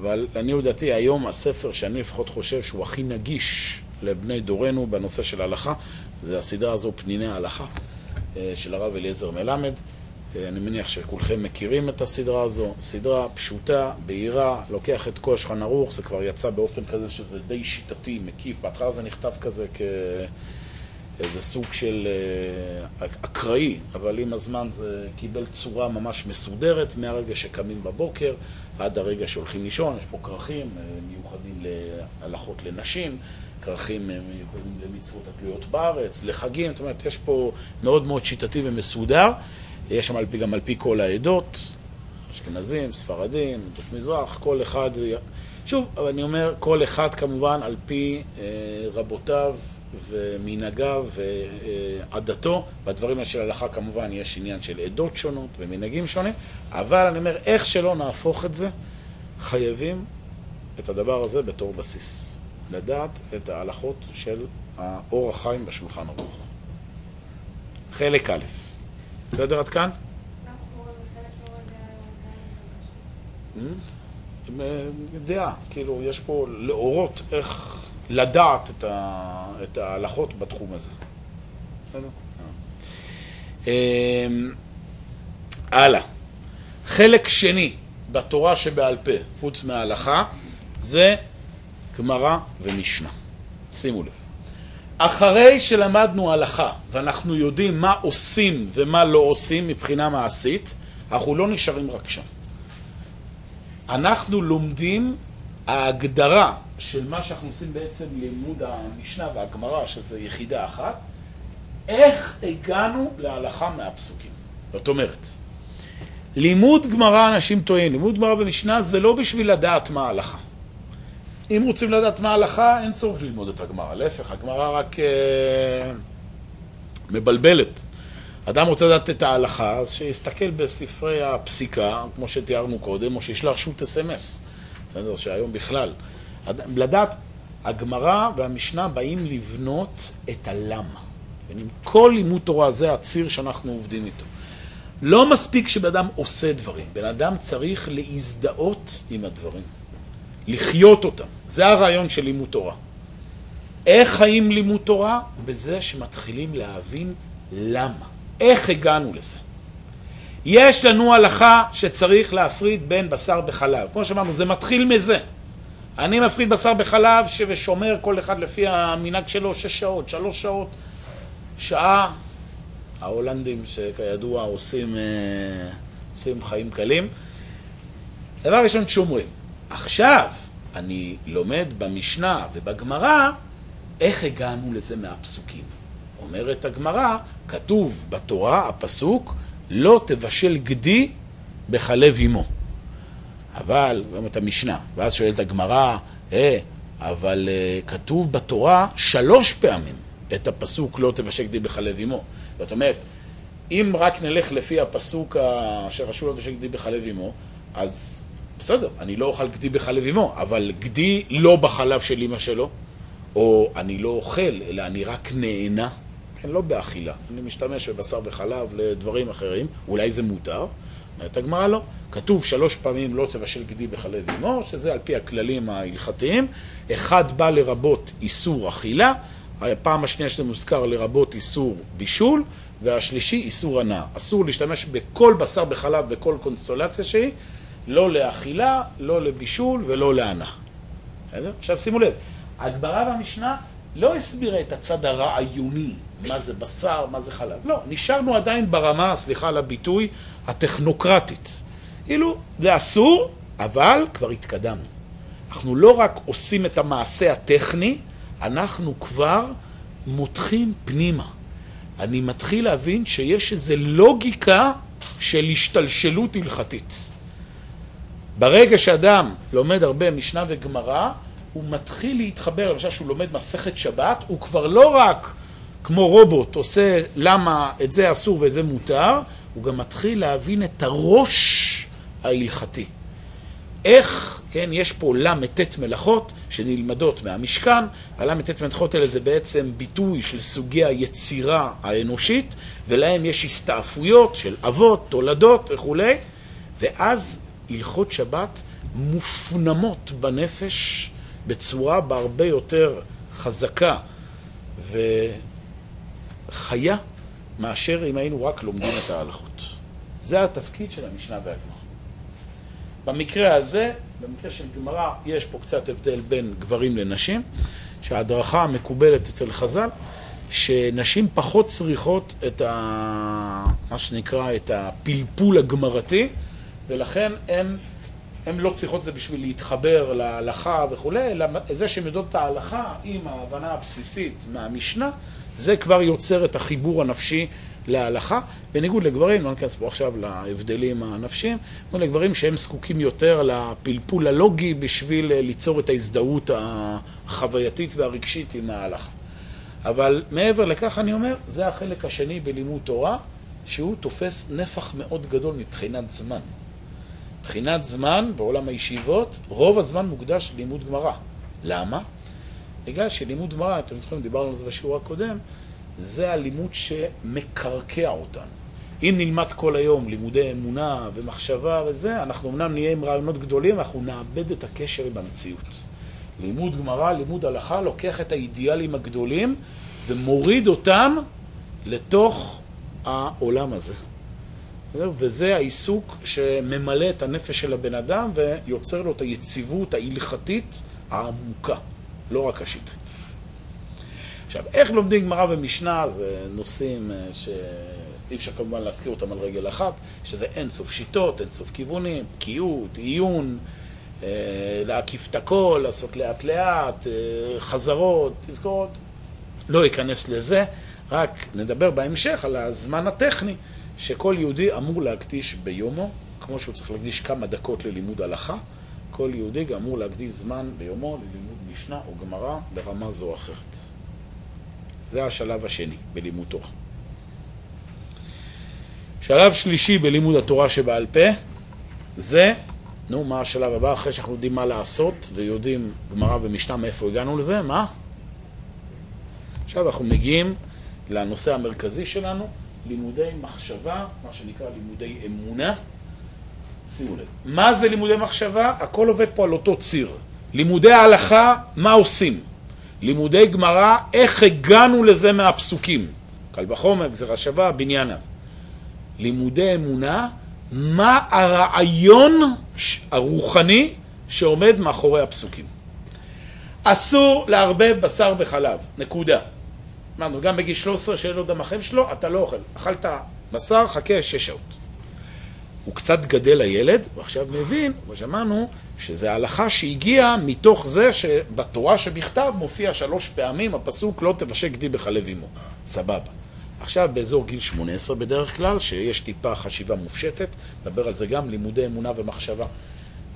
אבל לעניות דעתי היום הספר שאני לפחות חושב שהוא הכי נגיש לבני דורנו בנושא של ההלכה, זה הסדרה הזו, פניני ההלכה, אה, של הרב אליעזר מלמד. אה, אני מניח שכולכם מכירים את הסדרה הזו, סדרה פשוטה, בהירה, לוקח את כל שולחן ערוך, זה כבר יצא באופן כזה שזה די שיטתי, מקיף, בהתחלה זה נכתב כזה כאיזה סוג של אה, אקראי, אבל עם הזמן זה קיבל צורה ממש מסודרת, מהרגע שקמים בבוקר עד הרגע שהולכים לישון, יש פה כרכים אה, מיוחדים להלכות לנשים, כרכים מיוחדים למצוות התלויות בארץ, לחגים, זאת אומרת, יש פה מאוד מאוד שיטתי ומסודר. יש שם גם על פי כל העדות, אשכנזים, ספרדים, עדות מזרח, כל אחד, שוב, אבל אני אומר, כל אחד כמובן על פי אה, רבותיו ומנהגיו ועדתו, בדברים האלה של הלכה כמובן יש עניין של עדות שונות ומנהגים שונים, אבל אני אומר, איך שלא נהפוך את זה, חייבים את הדבר הזה בתור בסיס. לדעת את ההלכות של האור החיים בשולחן ערוך. חלק א' בסדר עד כאן? דעה, כאילו, יש פה להורות איך לדעת את ההלכות בתחום הזה. בסדר? אמ, הלאה. חלק שני בתורה שבעל פה, חוץ מההלכה, זה גמרא ומשנה. שימו לב. אחרי שלמדנו הלכה ואנחנו יודעים מה עושים ומה לא עושים מבחינה מעשית, אנחנו לא נשארים רק שם. אנחנו לומדים ההגדרה של מה שאנחנו עושים בעצם לימוד המשנה והגמרא, שזה יחידה אחת, איך הגענו להלכה מהפסוקים. זאת אומרת, לימוד גמרא, אנשים טועים, לימוד גמרא ומשנה זה לא בשביל לדעת מה ההלכה. אם רוצים לדעת מה ההלכה, אין צורך ללמוד את הגמרא. להפך, הגמרא רק אה, מבלבלת. אדם רוצה לדעת את ההלכה, אז שיסתכל בספרי הפסיקה, כמו שתיארנו קודם, או שישלח שוט אס.אם.אס. בסדר, שהיום בכלל. לדעת, הגמרא והמשנה באים לבנות את הלמה. כל לימוד תורה זה הציר שאנחנו עובדים איתו. לא מספיק שבן אדם עושה דברים, בן אדם צריך להזדהות עם הדברים, לחיות אותם. זה הרעיון של לימוד תורה. איך חיים לימוד תורה? בזה שמתחילים להבין למה. איך הגענו לזה? יש לנו הלכה שצריך להפריד בין בשר בחלב. כמו שאמרנו, זה מתחיל מזה. אני מפריד בשר בחלב ושומר כל אחד לפי המנהג שלו שש שעות, שלוש שעות, שעה. ההולנדים שכידוע עושים, אה, עושים חיים קלים. דבר ראשון שומרים. עכשיו אני לומד במשנה ובגמרא איך הגענו לזה מהפסוקים. אומרת הגמרא, כתוב בתורה, הפסוק, לא תבשל גדי בחלב אמו. אבל, זאת אומרת המשנה, ואז שואלת הגמרא, אה, אבל אה, כתוב בתורה שלוש פעמים את הפסוק לא תבשל גדי בחלב אמו. זאת אומרת, אם רק נלך לפי הפסוק שרשו לא תבשל גדי בחלב אמו, אז בסדר, אני לא אוכל גדי בחלב אמו, אבל גדי לא בחלב של אמא שלו, או אני לא אוכל, אלא אני רק נהנה, כן, לא באכילה. אני משתמש בבשר וחלב לדברים אחרים, אולי זה מותר. אומרת הגמרא לא. כתוב שלוש פעמים לא תבשל גדי בחלב אמו, שזה על פי הכללים ההלכתיים. אחד בא לרבות איסור אכילה, הפעם השנייה שזה מוזכר לרבות איסור בישול, והשלישי איסור הנאה. אסור להשתמש בכל בשר בחלב בכל קונסטולציה שהיא, לא לאכילה, לא לבישול ולא להנאה. עכשיו שימו לב, הגמרא והמשנה לא הסבירה את הצד הרעיוני, מה זה בשר, מה זה חלב. לא, נשארנו עדיין ברמה, סליחה על הביטוי, הטכנוקרטית. כאילו, זה אסור, אבל כבר התקדמנו. אנחנו לא רק עושים את המעשה הטכני, אנחנו כבר מותחים פנימה. אני מתחיל להבין שיש איזו לוגיקה של השתלשלות הלכתית. ברגע שאדם לומד הרבה משנה וגמרא, הוא מתחיל להתחבר, למשל שהוא לומד מסכת שבת, הוא כבר לא רק כמו רובוט עושה למה את זה אסור ואת זה מותר, הוא גם מתחיל להבין את הראש ההלכתי. איך, כן, יש פה ל"ט מלאכות שנלמדות מהמשכן, הל"ט מלאכות האלה זה בעצם ביטוי של סוגי היצירה האנושית, ולהם יש הסתעפויות של אבות, תולדות וכולי, ואז הלכות שבת מופנמות בנפש בצורה בהרבה יותר חזקה וחיה מאשר אם היינו רק לומדים את ההלכות. זה התפקיד של המשנה והגמרא. במקרה הזה, במקרה של גמרא, יש פה קצת הבדל בין גברים לנשים, שההדרכה המקובלת אצל חז"ל, שנשים פחות צריכות את ה... מה שנקרא, את הפלפול הגמרתי, ולכן הן הן לא צריכות את זה בשביל להתחבר להלכה וכולי, אלא זה שהן יודעות את ההלכה עם ההבנה הבסיסית מהמשנה, זה כבר יוצר את החיבור הנפשי להלכה, בניגוד לגברים, לא ניכנס פה עכשיו להבדלים הנפשיים, בניגוד לגברים שהם זקוקים יותר לפלפול הלוגי בשביל ליצור את ההזדהות החווייתית והרגשית עם ההלכה. אבל מעבר לכך אני אומר, זה החלק השני בלימוד תורה, שהוא תופס נפח מאוד גדול מבחינת זמן. מבחינת זמן בעולם הישיבות, רוב הזמן מוקדש ללימוד גמרא. למה? בגלל שלימוד גמרא, אתם זוכרים, דיברנו על זה בשיעור הקודם, זה הלימוד שמקרקע אותנו. אם נלמד כל היום לימודי אמונה ומחשבה וזה, אנחנו אמנם נהיה עם רעיונות גדולים, אנחנו נאבד את הקשר עם המציאות. לימוד גמרא, לימוד הלכה, לוקח את האידיאלים הגדולים ומוריד אותם לתוך העולם הזה. וזה העיסוק שממלא את הנפש של הבן אדם ויוצר לו את היציבות ההלכתית העמוקה, לא רק השיטית. עכשיו, איך לומדים גמרא ומשנה זה נושאים אה, שאי אפשר כמובן להזכיר אותם על רגל אחת, שזה אין סוף שיטות, אין סוף כיוונים, בקיאות, עיון, אה, להקיף את הכל, לעשות לאט לאט, אה, חזרות, תזכורות. לא אכנס לזה, רק נדבר בהמשך על הזמן הטכני שכל יהודי אמור להקדיש ביומו, כמו שהוא צריך להקדיש כמה דקות ללימוד הלכה, כל יהודי גם אמור להקדיש זמן ביומו ללימוד משנה או גמרא ברמה זו או אחרת. זה השלב השני בלימוד תורה. שלב שלישי בלימוד התורה שבעל פה זה, נו, מה השלב הבא? אחרי שאנחנו יודעים מה לעשות ויודעים גמרא ומשנה מאיפה הגענו לזה, מה? עכשיו אנחנו מגיעים לנושא המרכזי שלנו, לימודי מחשבה, מה שנקרא לימודי אמונה. שימו לב. מה זה לימודי מחשבה? הכל עובד פה על אותו ציר. לימודי ההלכה, מה עושים? לימודי גמרא, איך הגענו לזה מהפסוקים? קל וחומר, גזירה שווה, בניינה. לימודי אמונה, מה הרעיון הרוחני שעומד מאחורי הפסוקים. אסור לערבב בשר בחלב, נקודה. אמרנו, גם בגיל 13 שאין לו דם החם שלו, אתה לא אוכל. אכלת בשר, חכה שש שעות. הוא קצת גדל הילד, ועכשיו מבין, כמו שאמרנו, שזה הלכה שהגיעה מתוך זה שבתורה שבכתב מופיע שלוש פעמים הפסוק לא תבשק גדי בחלב אמו. סבבה. עכשיו באזור גיל 18 בדרך כלל, שיש טיפה חשיבה מופשטת, נדבר על זה גם, לימודי אמונה ומחשבה.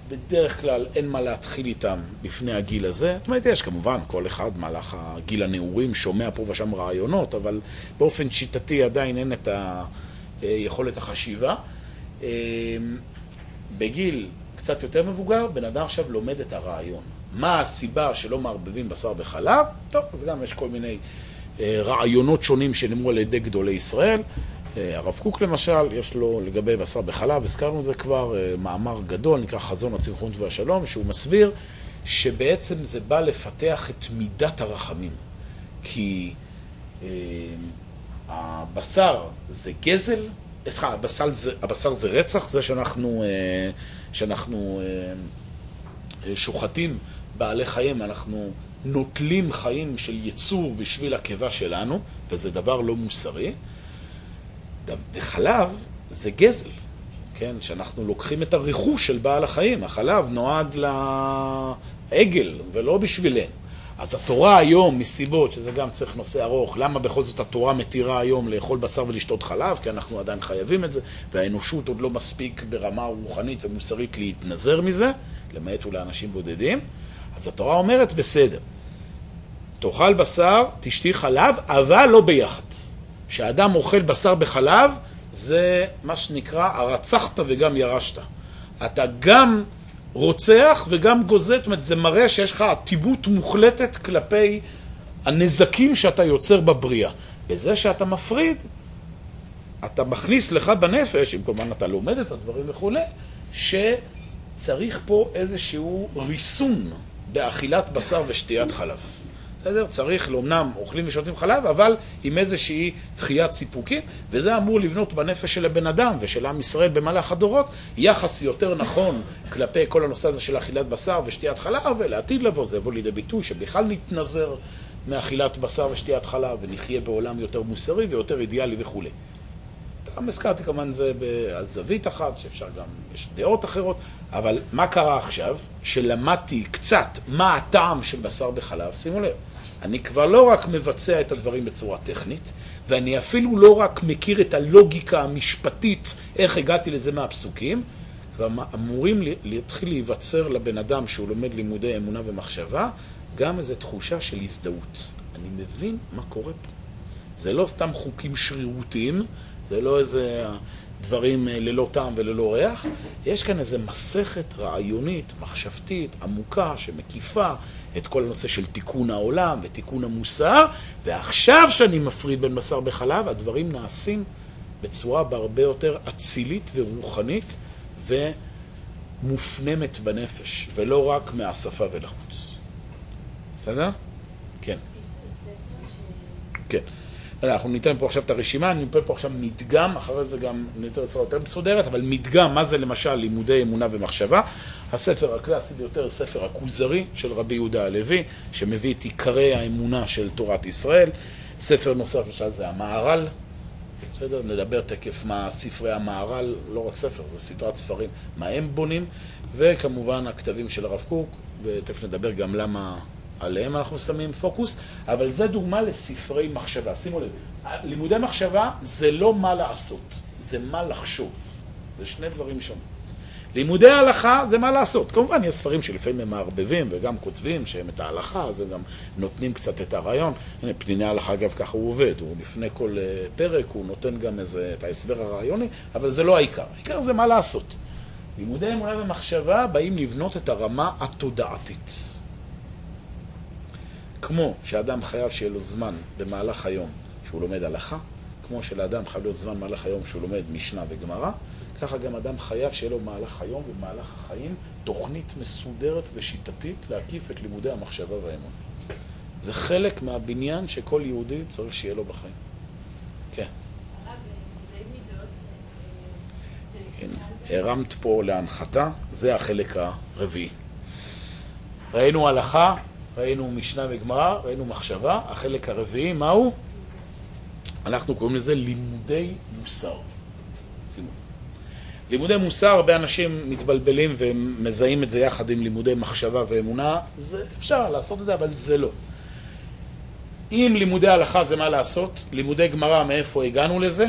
בדרך כלל אין מה להתחיל איתם לפני הגיל הזה. זאת אומרת, יש כמובן, כל אחד מהלך הגיל הנעורים שומע פה ושם רעיונות, אבל באופן שיטתי עדיין אין את היכולת החשיבה. אמ, בגיל קצת יותר מבוגר, בן אדם עכשיו לומד את הרעיון. מה הסיבה שלא מערבבים בשר בחלב? טוב, אז גם יש כל מיני אה, רעיונות שונים שנאמרו על ידי גדולי ישראל. אה, הרב קוק למשל, יש לו לגבי בשר בחלב, הזכרנו את זה כבר, אה, מאמר גדול, נקרא חזון הצמחונות והשלום, שהוא מסביר שבעצם זה בא לפתח את מידת הרחמים. כי אה, הבשר זה גזל, סליחה, הבשר, הבשר זה רצח, זה שאנחנו, אה, שאנחנו אה, שוחטים בעלי חיים, אנחנו נוטלים חיים של יצור בשביל הקיבה שלנו, וזה דבר לא מוסרי. וחלב זה גזל, כן? שאנחנו לוקחים את הרכוש של בעל החיים. החלב נועד לעגל ולא בשבילנו. אז התורה היום, מסיבות, שזה גם צריך נושא ארוך, למה בכל זאת התורה מתירה היום לאכול בשר ולשתות חלב? כי אנחנו עדיין חייבים את זה, והאנושות עוד לא מספיק ברמה רוחנית ומוסרית להתנזר מזה, למעט אולי אנשים בודדים. אז התורה אומרת, בסדר, תאכל בשר, תשתי חלב, אבל לא ביחד. כשאדם אוכל בשר בחלב, זה מה שנקרא הרצחת וגם ירשת. אתה גם רוצח וגם גוזל, זאת אומרת, זה מראה שיש לך אטימות מוחלטת כלפי הנזקים שאתה יוצר בבריאה. בזה שאתה מפריד, אתה מכניס לך בנפש, אם כמובן אתה לומד את הדברים וכולי, שצריך פה איזשהו ריסון באכילת בשר ושתיית חלב. בסדר? צריך, לאמנם אוכלים ושותים חלב, אבל עם איזושהי דחיית סיפוקים, וזה אמור לבנות בנפש של הבן אדם ושל עם ישראל במהלך הדורות יחס יותר נכון כלפי כל הנושא הזה של אכילת בשר ושתיית חלב, ולעתיד לבוא זה יבוא לידי ביטוי שבכלל נתנזר מאכילת בשר ושתיית חלב ונחיה בעולם יותר מוסרי ויותר אידיאלי וכולי. גם הזכרתי כמובן זה בזווית אחת, שאפשר גם, יש דעות אחרות, אבל מה קרה עכשיו? שלמדתי קצת מה הטעם של בשר בחלב, שימו לב. אני כבר לא רק מבצע את הדברים בצורה טכנית, ואני אפילו לא רק מכיר את הלוגיקה המשפטית, איך הגעתי לזה מהפסוקים, כבר אמורים להתחיל להיווצר לבן אדם שהוא לומד לימודי אמונה ומחשבה, גם איזו תחושה של הזדהות. אני מבין מה קורה פה. זה לא סתם חוקים שרירותיים, זה לא איזה דברים אה, ללא טעם וללא ריח, יש כאן איזו מסכת רעיונית, מחשבתית, עמוקה, שמקיפה את כל הנושא של תיקון העולם ותיקון המוסר, ועכשיו שאני מפריד בין בשר בחלב, הדברים נעשים בצורה בהרבה יותר אצילית ורוחנית ומופנמת בנפש, ולא רק מהשפה ולחוץ. בסדר? כן. כן. אנחנו ניתן פה עכשיו את הרשימה, אני ניתן פה עכשיו מדגם, אחרי זה גם ניתן בצורה יותר מסודרת, אבל מדגם, מה זה למשל לימודי אמונה ומחשבה. הספר הקלאסי ביותר, ספר הכוזרי של רבי יהודה הלוי, שמביא את עיקרי האמונה של תורת ישראל. ספר נוסף, למשל, זה המהר"ל, בסדר? נדבר תקף מה ספרי המהר"ל, לא רק ספר, זה סדרת ספרים, מה הם בונים, וכמובן הכתבים של הרב קוק, ותכף נדבר גם למה עליהם אנחנו שמים פוקוס, אבל זה דוגמה לספרי מחשבה. שימו לב, לימודי מחשבה זה לא מה לעשות, זה מה לחשוב. זה שני דברים שונים. לימודי ההלכה זה מה לעשות. כמובן, יש ספרים שלפעמים הם מערבבים וגם כותבים שהם את ההלכה, אז הם גם נותנים קצת את הרעיון. הנה, פניני ההלכה, אגב, ככה הוא עובד. הוא לפני כל אה, פרק, הוא נותן גם איזה, את ההסבר הרעיוני, אבל זה לא העיקר. העיקר זה מה לעשות. לימודי אמונה ומחשבה באים לבנות את הרמה התודעתית. כמו שאדם חייב שיהיה לו זמן במהלך היום, שהוא לומד הלכה, כמו שלאדם חייב להיות זמן מהלך היום שהוא לומד משנה וגמרא, ככה גם אדם חייב שיהיה לו מהלך היום ומהלך החיים תוכנית מסודרת ושיטתית להקיף את לימודי המחשבה והאמון. זה חלק מהבניין שכל יהודי צריך שיהיה לו בחיים. כן. הרמת פה להנחתה, זה החלק הרביעי. ראינו הלכה, ראינו משנה וגמרא, ראינו מחשבה, החלק הרביעי, מהו? אנחנו קוראים לזה לימודי מוסר. לימודי מוסר, הרבה אנשים מתבלבלים ומזהים את זה יחד עם לימודי מחשבה ואמונה, זה אפשר לעשות את זה, אבל זה לא. אם לימודי הלכה זה מה לעשות, לימודי גמרא, מאיפה הגענו לזה?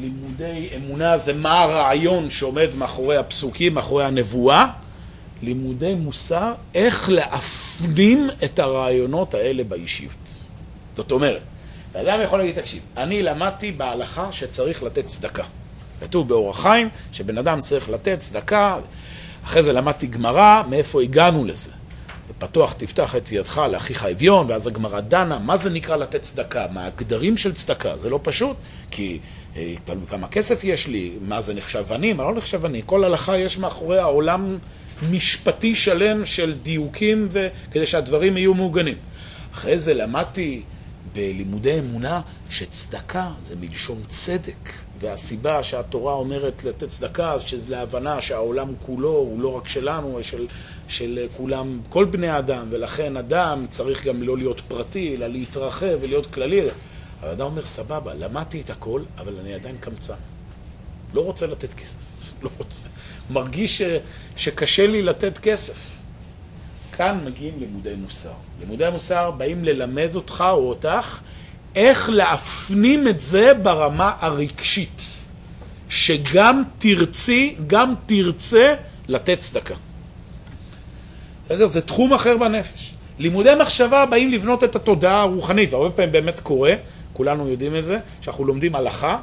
לימודי אמונה זה מה הרעיון שעומד מאחורי הפסוקים, מאחורי הנבואה. לימודי מוסר, איך להפנים את הרעיונות האלה באישיות. זאת אומרת, האדם יכול להגיד, תקשיב, אני למדתי בהלכה שצריך לתת צדקה. כתוב באורח חיים שבן אדם צריך לתת צדקה, אחרי זה למדתי גמרא, מאיפה הגענו לזה. פתוח תפתח את ידך לאחיך אביון, ואז הגמרא דנה, מה זה נקרא לתת צדקה? מה הגדרים של צדקה? זה לא פשוט, כי אה, תלוי כמה כסף יש לי, מה זה נחשב עני, מה לא נחשב עני. כל הלכה יש מאחורי העולם משפטי שלם של דיוקים, כדי שהדברים יהיו מעוגנים. אחרי זה למדתי בלימודי אמונה שצדקה זה מלשון צדק, והסיבה שהתורה אומרת לתת צדקה, שזה להבנה שהעולם כולו הוא לא רק שלנו, של, של כולם, כל בני האדם, ולכן אדם צריך גם לא להיות פרטי, אלא להתרחב ולהיות כללי. האדם אומר, סבבה, למדתי את הכל, אבל אני עדיין קמצן. לא רוצה לתת כסף, לא רוצה. מרגיש ש, שקשה לי לתת כסף. כאן מגיעים לימודי מוסר. לימודי המוסר באים ללמד אותך או אותך איך להפנים את זה ברמה הרגשית, שגם תרצי, גם תרצה לתת צדקה. בסדר? זה תחום אחר בנפש. לימודי מחשבה באים לבנות את התודעה הרוחנית, והרבה פעמים באמת קורה, כולנו יודעים את זה, שאנחנו לומדים הלכה,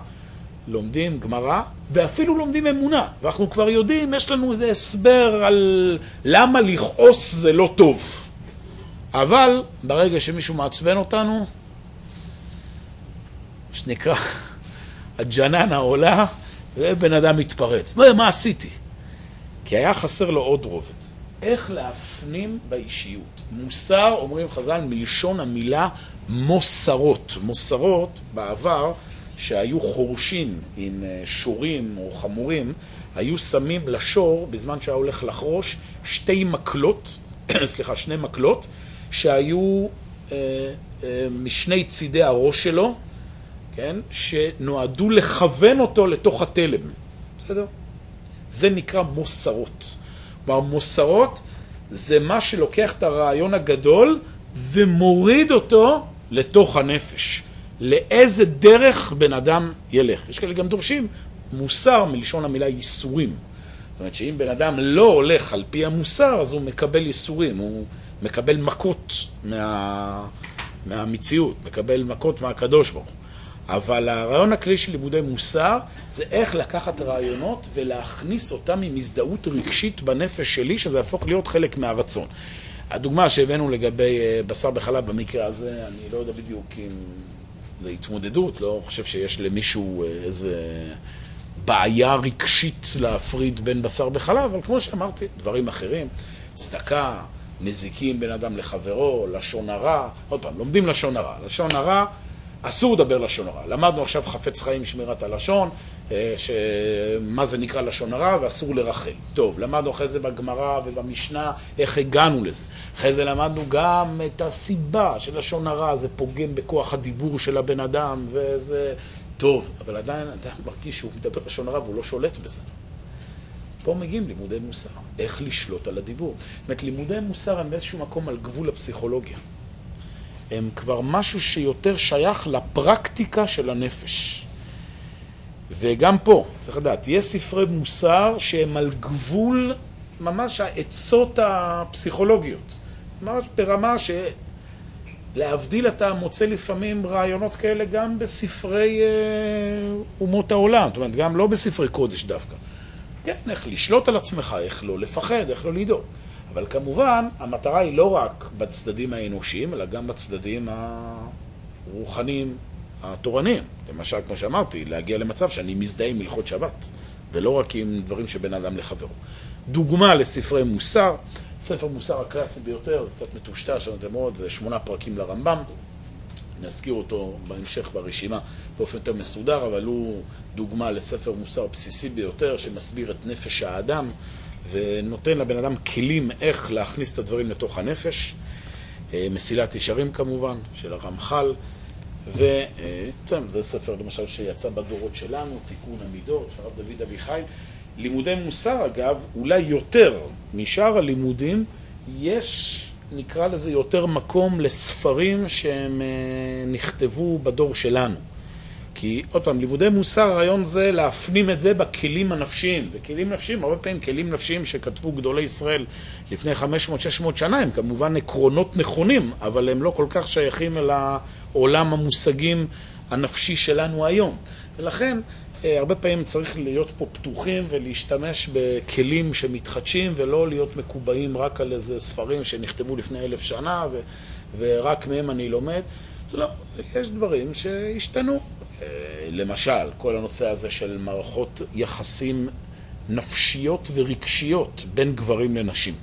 לומדים גמרא, ואפילו לומדים אמונה. ואנחנו כבר יודעים, יש לנו איזה הסבר על למה לכעוס זה לא טוב. אבל ברגע שמישהו מעצבן אותנו, שנקרא, הג'ננה עולה, ובן אדם מתפרץ. מה עשיתי? כי היה חסר לו עוד רובד. איך להפנים באישיות. מוסר, אומרים חז"ל, מלשון המילה מוסרות. מוסרות, בעבר, שהיו חורשים עם אה, שורים או חמורים, היו שמים לשור, בזמן שהיה הולך לחרוש, שתי מקלות, סליחה, שני מקלות, שהיו אה, אה, משני צידי הראש שלו, כן, שנועדו לכוון אותו לתוך התלם, בסדר? זה נקרא מוסרות. כלומר, מוסרות זה מה שלוקח את הרעיון הגדול ומוריד אותו לתוך הנפש. לאיזה דרך בן אדם ילך. יש כאלה גם דורשים מוסר מלשון המילה ייסורים. זאת אומרת שאם בן אדם לא הולך על פי המוסר, אז הוא מקבל ייסורים, הוא מקבל מכות מה... מהמציאות, מקבל מכות מהקדוש ברוך הוא. אבל הרעיון הכללי של לימודי מוסר זה איך לקחת רעיונות ולהכניס אותם עם הזדהות רגשית בנפש שלי, שזה יהפוך להיות חלק מהרצון. הדוגמה שהבאנו לגבי אה, בשר בחלב במקרה הזה, אני לא יודע בדיוק אם זה התמודדות, לא חושב שיש למישהו אה, איזה בעיה רגשית להפריד בין בשר בחלב, אבל כמו שאמרתי, דברים אחרים, צדקה, נזיקים בין אדם לחברו, לשון הרע, עוד פעם, לומדים לשון הרע. לשון הרע, אסור לדבר לשון הרע. למדנו עכשיו חפץ חיים שמירת הלשון, שמה זה נקרא לשון הרע ואסור לרחל. טוב, למדנו אחרי זה בגמרא ובמשנה איך הגענו לזה. אחרי זה למדנו גם את הסיבה של לשון הרע, זה פוגם בכוח הדיבור של הבן אדם וזה טוב, אבל עדיין אדם מרגיש שהוא מדבר לשון הרע והוא לא שולט בזה. פה מגיעים לימודי מוסר, איך לשלוט על הדיבור. זאת אומרת, לימודי מוסר הם באיזשהו מקום על גבול הפסיכולוגיה. הם כבר משהו שיותר שייך לפרקטיקה של הנפש. וגם פה, צריך לדעת, יש ספרי מוסר שהם על גבול ממש העצות הפסיכולוגיות. ממש ברמה שלהבדיל אתה מוצא לפעמים רעיונות כאלה גם בספרי אה, אומות העולם, זאת אומרת, גם לא בספרי קודש דווקא. כן, איך לשלוט על עצמך, איך לא לפחד, איך לא לדאוג. אבל כמובן, המטרה היא לא רק בצדדים האנושיים, אלא גם בצדדים הרוחניים, התורניים. למשל, כמו שאמרתי, להגיע למצב שאני מזדהה עם הלכות שבת, ולא רק עם דברים שבין אדם לחברו. דוגמה לספרי מוסר, ספר מוסר הקלאסי ביותר, קצת מטושטש, אתם רואים, זה שמונה פרקים לרמב"ם. נזכיר אותו בהמשך ברשימה באופן יותר מסודר, אבל הוא דוגמה לספר מוסר בסיסי ביותר, שמסביר את נפש האדם, ונותן לבן אדם כלים איך להכניס את הדברים לתוך הנפש. אה, מסילת ישרים כמובן, של הרמח"ל, וזה ספר למשל שיצא בדורות שלנו, תיקון המידות, של הרב דוד אביחי. לימודי מוסר אגב, אולי יותר משאר הלימודים, יש, נקרא לזה, יותר מקום לספרים שהם אה, נכתבו בדור שלנו. כי עוד פעם, לימודי מוסר, הרעיון זה להפנים את זה בכלים הנפשיים. וכלים נפשיים, הרבה פעמים כלים נפשיים שכתבו גדולי ישראל לפני 500-600 שנה, הם כמובן עקרונות נכונים, אבל הם לא כל כך שייכים אל העולם המושגים הנפשי שלנו היום. ולכן, אה, הרבה פעמים צריך להיות פה פתוחים ולהשתמש בכלים שמתחדשים ולא להיות מקובעים רק על איזה ספרים שנכתבו לפני אלף שנה ו- ורק מהם אני לומד. לא, יש דברים שהשתנו. אה, למשל, כל הנושא הזה של מערכות יחסים נפשיות ורגשיות בין גברים לנשים.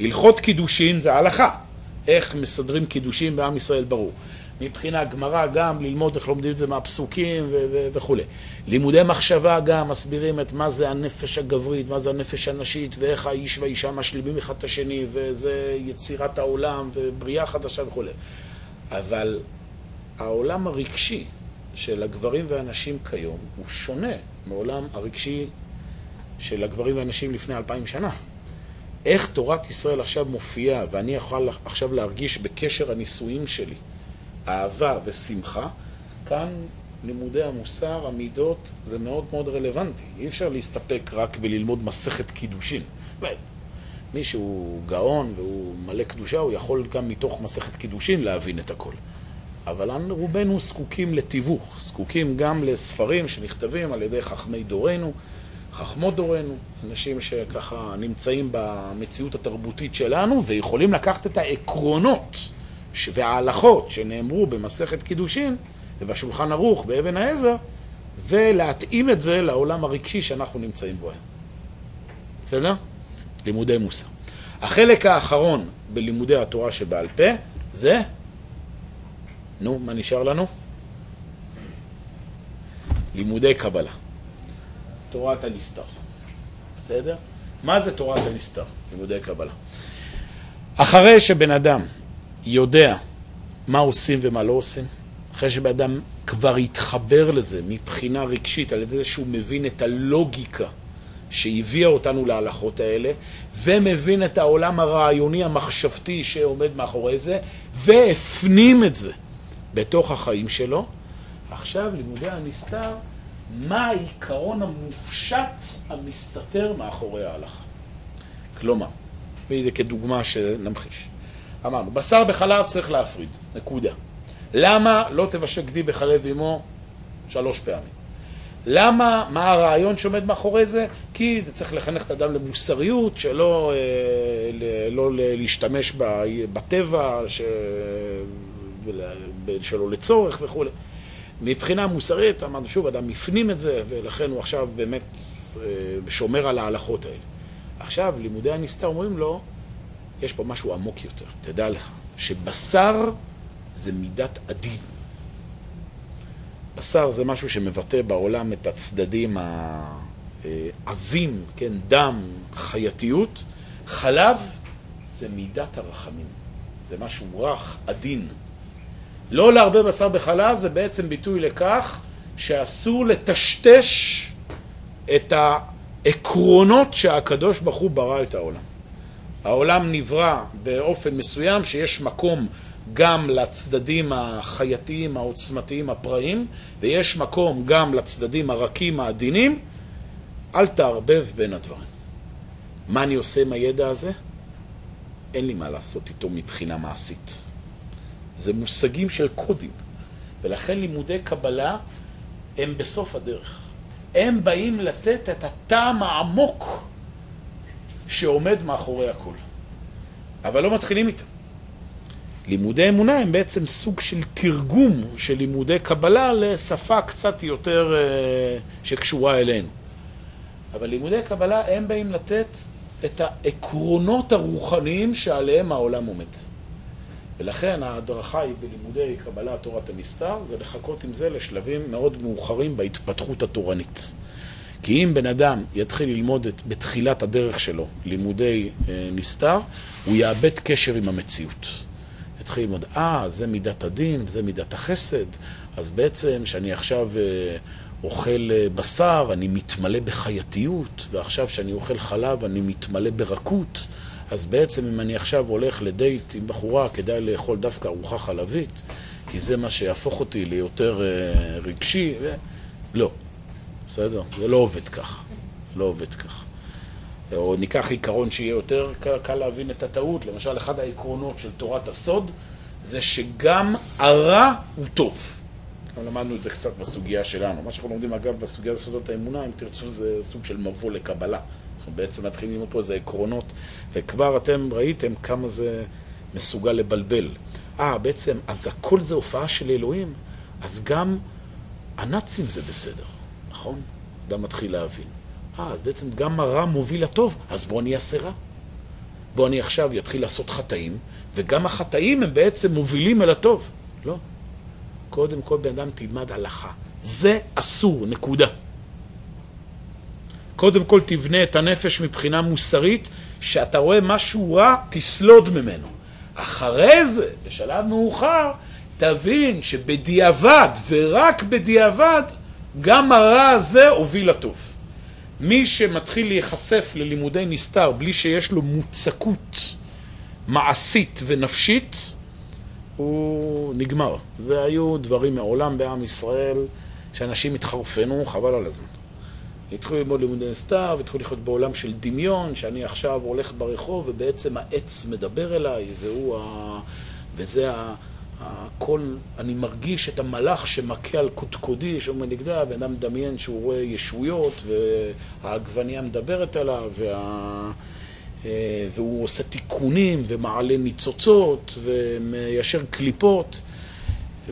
הלכות קידושין זה הלכה. איך מסדרים קידושין בעם ישראל ברור. מבחינה גמרא גם ללמוד איך לומדים את זה מהפסוקים וכולי. לימודי מחשבה גם מסבירים את מה זה הנפש הגברית, מה זה הנפש הנשית ואיך האיש והאישה משלימים אחד את השני וזה יצירת העולם ובריאה חדשה וכולי. אבל העולם הרגשי של הגברים והנשים כיום הוא שונה מעולם הרגשי של הגברים והנשים לפני אלפיים שנה. איך תורת ישראל עכשיו מופיעה ואני יכול עכשיו להרגיש בקשר הנישואים שלי אהבה ושמחה, כאן לימודי המוסר, המידות, זה מאוד מאוד רלוונטי. אי אפשר להסתפק רק בללמוד מסכת קידושין. מי שהוא גאון והוא מלא קדושה, הוא יכול גם מתוך מסכת קידושין להבין את הכל. אבל רובנו זקוקים לתיווך, זקוקים גם לספרים שנכתבים על ידי חכמי דורנו, חכמות דורנו, אנשים שככה נמצאים במציאות התרבותית שלנו ויכולים לקחת את העקרונות וההלכות שנאמרו במסכת קידושין ובשולחן ערוך באבן העזר ולהתאים את זה לעולם הרגשי שאנחנו נמצאים בו היום. בסדר? לימודי מוסר. החלק האחרון בלימודי התורה שבעל פה זה, נו, מה נשאר לנו? לימודי קבלה. תורת הנסתר. בסדר? מה זה תורת הנסתר? לימודי קבלה. אחרי שבן אדם יודע מה עושים ומה לא עושים, אחרי שבן אדם כבר התחבר לזה מבחינה רגשית, על זה שהוא מבין את הלוגיקה שהביאה אותנו להלכות האלה, ומבין את העולם הרעיוני המחשבתי שעומד מאחורי זה, והפנים את זה בתוך החיים שלו. עכשיו לימודי הנסתר, מה העיקרון המופשט המסתתר מאחורי ההלכה. כלומר, וזה כדוגמה שנמחיש. אמרנו, בשר בחלב צריך להפריד, נקודה. למה לא תבשל גדי בחלב אמו שלוש פעמים? למה, מה הרעיון שעומד מאחורי זה? כי זה צריך לחנך את האדם למוסריות, שלא אה, לא להשתמש בטבע, ש... שלא לצורך וכולי. מבחינה מוסרית, אמרנו שוב, אדם הפנים את זה, ולכן הוא עכשיו באמת אה, שומר על ההלכות האלה. עכשיו, לימודי הנסתר אומרים לו, יש פה משהו עמוק יותר. תדע לך, שבשר זה מידת הדין. בשר זה משהו שמבטא בעולם את הצדדים העזים, כן, דם, חייתיות. חלב זה מידת הרחמים. זה משהו רך, עדין. לא להרבה בשר בחלב זה בעצם ביטוי לכך שאסור לטשטש את העקרונות שהקדוש ברוך הוא ברא את העולם. העולם נברא באופן מסוים שיש מקום גם לצדדים החייתיים, העוצמתיים, הפראיים, ויש מקום גם לצדדים הרכים, העדינים. אל תערבב בין הדברים. מה אני עושה עם הידע הזה? אין לי מה לעשות איתו מבחינה מעשית. זה מושגים של קודים, ולכן לימודי קבלה הם בסוף הדרך. הם באים לתת את הטעם העמוק שעומד מאחורי הכל. אבל לא מתחילים איתם. לימודי אמונה הם בעצם סוג של תרגום של לימודי קבלה לשפה קצת יותר אה, שקשורה אלינו. אבל לימודי קבלה הם באים לתת את העקרונות הרוחניים שעליהם העולם עומד. ולכן ההדרכה היא בלימודי קבלה תורת הנסתר, זה לחכות עם זה לשלבים מאוד מאוחרים בהתפתחות התורנית. כי אם בן אדם יתחיל ללמוד את, בתחילת הדרך שלו לימודי אה, נסתר, הוא יאבד קשר עם המציאות. יתחיל ללמוד, אה, זה מידת הדין, זה מידת החסד, אז בעצם שאני עכשיו אה, אוכל אה, בשר, אני מתמלא בחייתיות, ועכשיו שאני אוכל חלב, אני מתמלא ברכות. אז בעצם אם אני עכשיו הולך לדייט עם בחורה, כדאי לאכול דווקא ארוחה חלבית, כי זה מה שיהפוך אותי ליותר אה, רגשי. ו... לא, בסדר? זה לא עובד ככה. לא עובד ככה. או ניקח עיקרון שיהיה יותר קל, קל להבין את הטעות. למשל, אחד העקרונות של תורת הסוד זה שגם הרע הוא טוב. גם למדנו את זה קצת בסוגיה שלנו. מה שאנחנו לומדים, אגב, בסוגיה של סודות האמונה, אם תרצו, זה סוג של מבוא לקבלה. אנחנו בעצם מתחילים ללמוד פה איזה עקרונות, וכבר אתם ראיתם כמה זה מסוגל לבלבל. אה, בעצם, אז הכל זה הופעה של אלוהים, אז גם הנאצים זה בסדר, נכון? אדם מתחיל להבין. אה, אז בעצם גם הרע מוביל לטוב, אז בואו אני אעשה רע. בואו אני עכשיו אתחיל לעשות חטאים, וגם החטאים הם בעצם מובילים אל הטוב. לא. קודם כל בן אדם תלמד הלכה. זה אסור, נקודה. קודם כל תבנה את הנפש מבחינה מוסרית, שאתה רואה משהו רע, תסלוד ממנו. אחרי זה, בשלב מאוחר, תבין שבדיעבד, ורק בדיעבד, גם הרע הזה הוביל לטוב. מי שמתחיל להיחשף ללימודי נסתר בלי שיש לו מוצקות מעשית ונפשית, הוא נגמר. והיו דברים מעולם בעם ישראל שאנשים התחרפנו, חבל על הזמן. התחילו ללמוד לימודי נסתר, והתחילו לחיות בעולם של דמיון, שאני עכשיו הולך ברחוב ובעצם העץ מדבר אליי, והוא ה... וזה ה... הכל, אני מרגיש את המלאך שמכה על קודקודי, שאומר נגדה, בן אדם מדמיין שהוא רואה ישויות, והעגבניה מדברת עליו, וה... אה, והוא עושה תיקונים, ומעלה ניצוצות, ומיישר קליפות,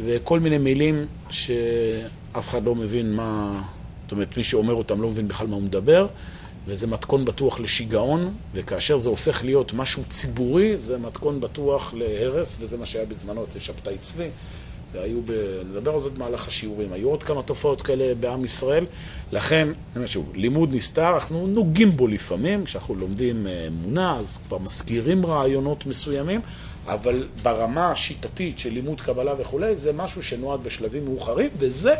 וכל מיני מילים שאף אחד לא מבין מה... זאת אומרת, מי שאומר אותם לא מבין בכלל מה הוא מדבר, וזה מתכון בטוח לשיגעון, וכאשר זה הופך להיות משהו ציבורי, זה מתכון בטוח להרס, וזה מה שהיה בזמנו אצל שבתאי צבי, והיו, ב... נדבר על זה במהלך השיעורים, היו עוד כמה תופעות כאלה בעם ישראל, לכן, אני שוב, לימוד נסתר, אנחנו נוגעים בו לפעמים, כשאנחנו לומדים אה, אמונה, אז כבר מזכירים רעיונות מסוימים, אבל ברמה השיטתית של לימוד קבלה וכולי, זה משהו שנועד בשלבים מאוחרים, וזה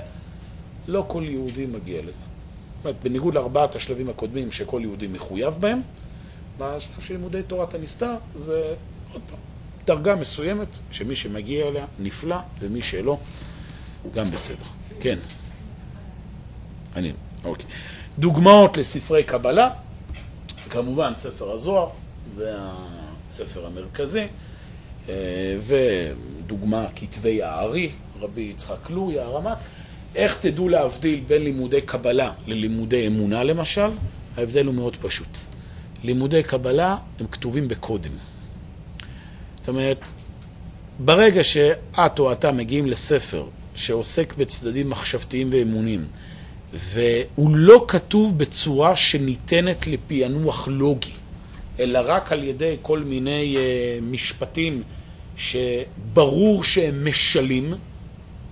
לא כל יהודי מגיע לזה. בניגוד לארבעת השלבים הקודמים שכל יהודי מחויב בהם, בשלב של לימודי תורת הנסתר זה עוד פעם, דרגה מסוימת שמי שמגיע אליה נפלא ומי שלא גם בסדר. כן. אני, אוקיי. דוגמאות לספרי קבלה, כמובן ספר הזוהר, זה הספר המרכזי, אה, ודוגמה כתבי הארי, רבי יצחק לוי, הרמ"ט. איך תדעו להבדיל בין לימודי קבלה ללימודי אמונה למשל? ההבדל הוא מאוד פשוט. לימודי קבלה הם כתובים בקודים. זאת אומרת, ברגע שאת או אתה מגיעים לספר שעוסק בצדדים מחשבתיים ואמונים, והוא לא כתוב בצורה שניתנת לפענוח לוגי, אלא רק על ידי כל מיני uh, משפטים שברור שהם משלים,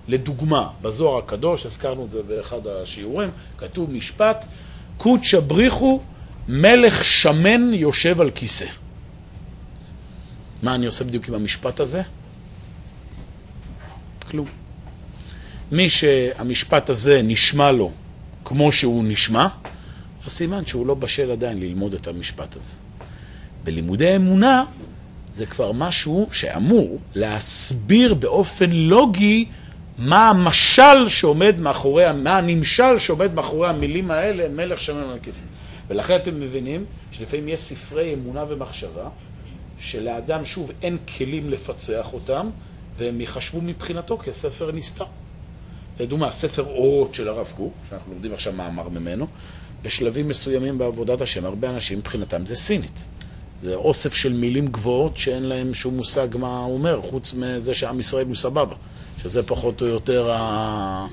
לדוגמה, בזוהר הקדוש, הזכרנו את זה באחד השיעורים, כתוב משפט, קודשא בריחו מלך שמן יושב על כיסא. מה אני עושה בדיוק עם המשפט הזה? כלום. מי שהמשפט הזה נשמע לו כמו שהוא נשמע, אז סימן שהוא לא בשל עדיין ללמוד את המשפט הזה. בלימודי אמונה זה כבר משהו שאמור להסביר באופן לוגי מה המשל שעומד מאחורי, מה הנמשל שעומד מאחורי המילים האלה, מלך שמן על כיסא. ולכן אתם מבינים שלפעמים יש ספרי אמונה ומחשבה, שלאדם שוב אין כלים לפצח אותם, והם יחשבו מבחינתו כספר נסתר. לדוגמה, ספר אורות של הרב קוק, שאנחנו לומדים עכשיו מאמר ממנו, בשלבים מסוימים בעבודת השם, הרבה אנשים מבחינתם זה סינית. זה אוסף של מילים גבוהות שאין להם שום מושג מה הוא אומר, חוץ מזה שעם ישראל הוא סבבה. שזה פחות או יותר ה...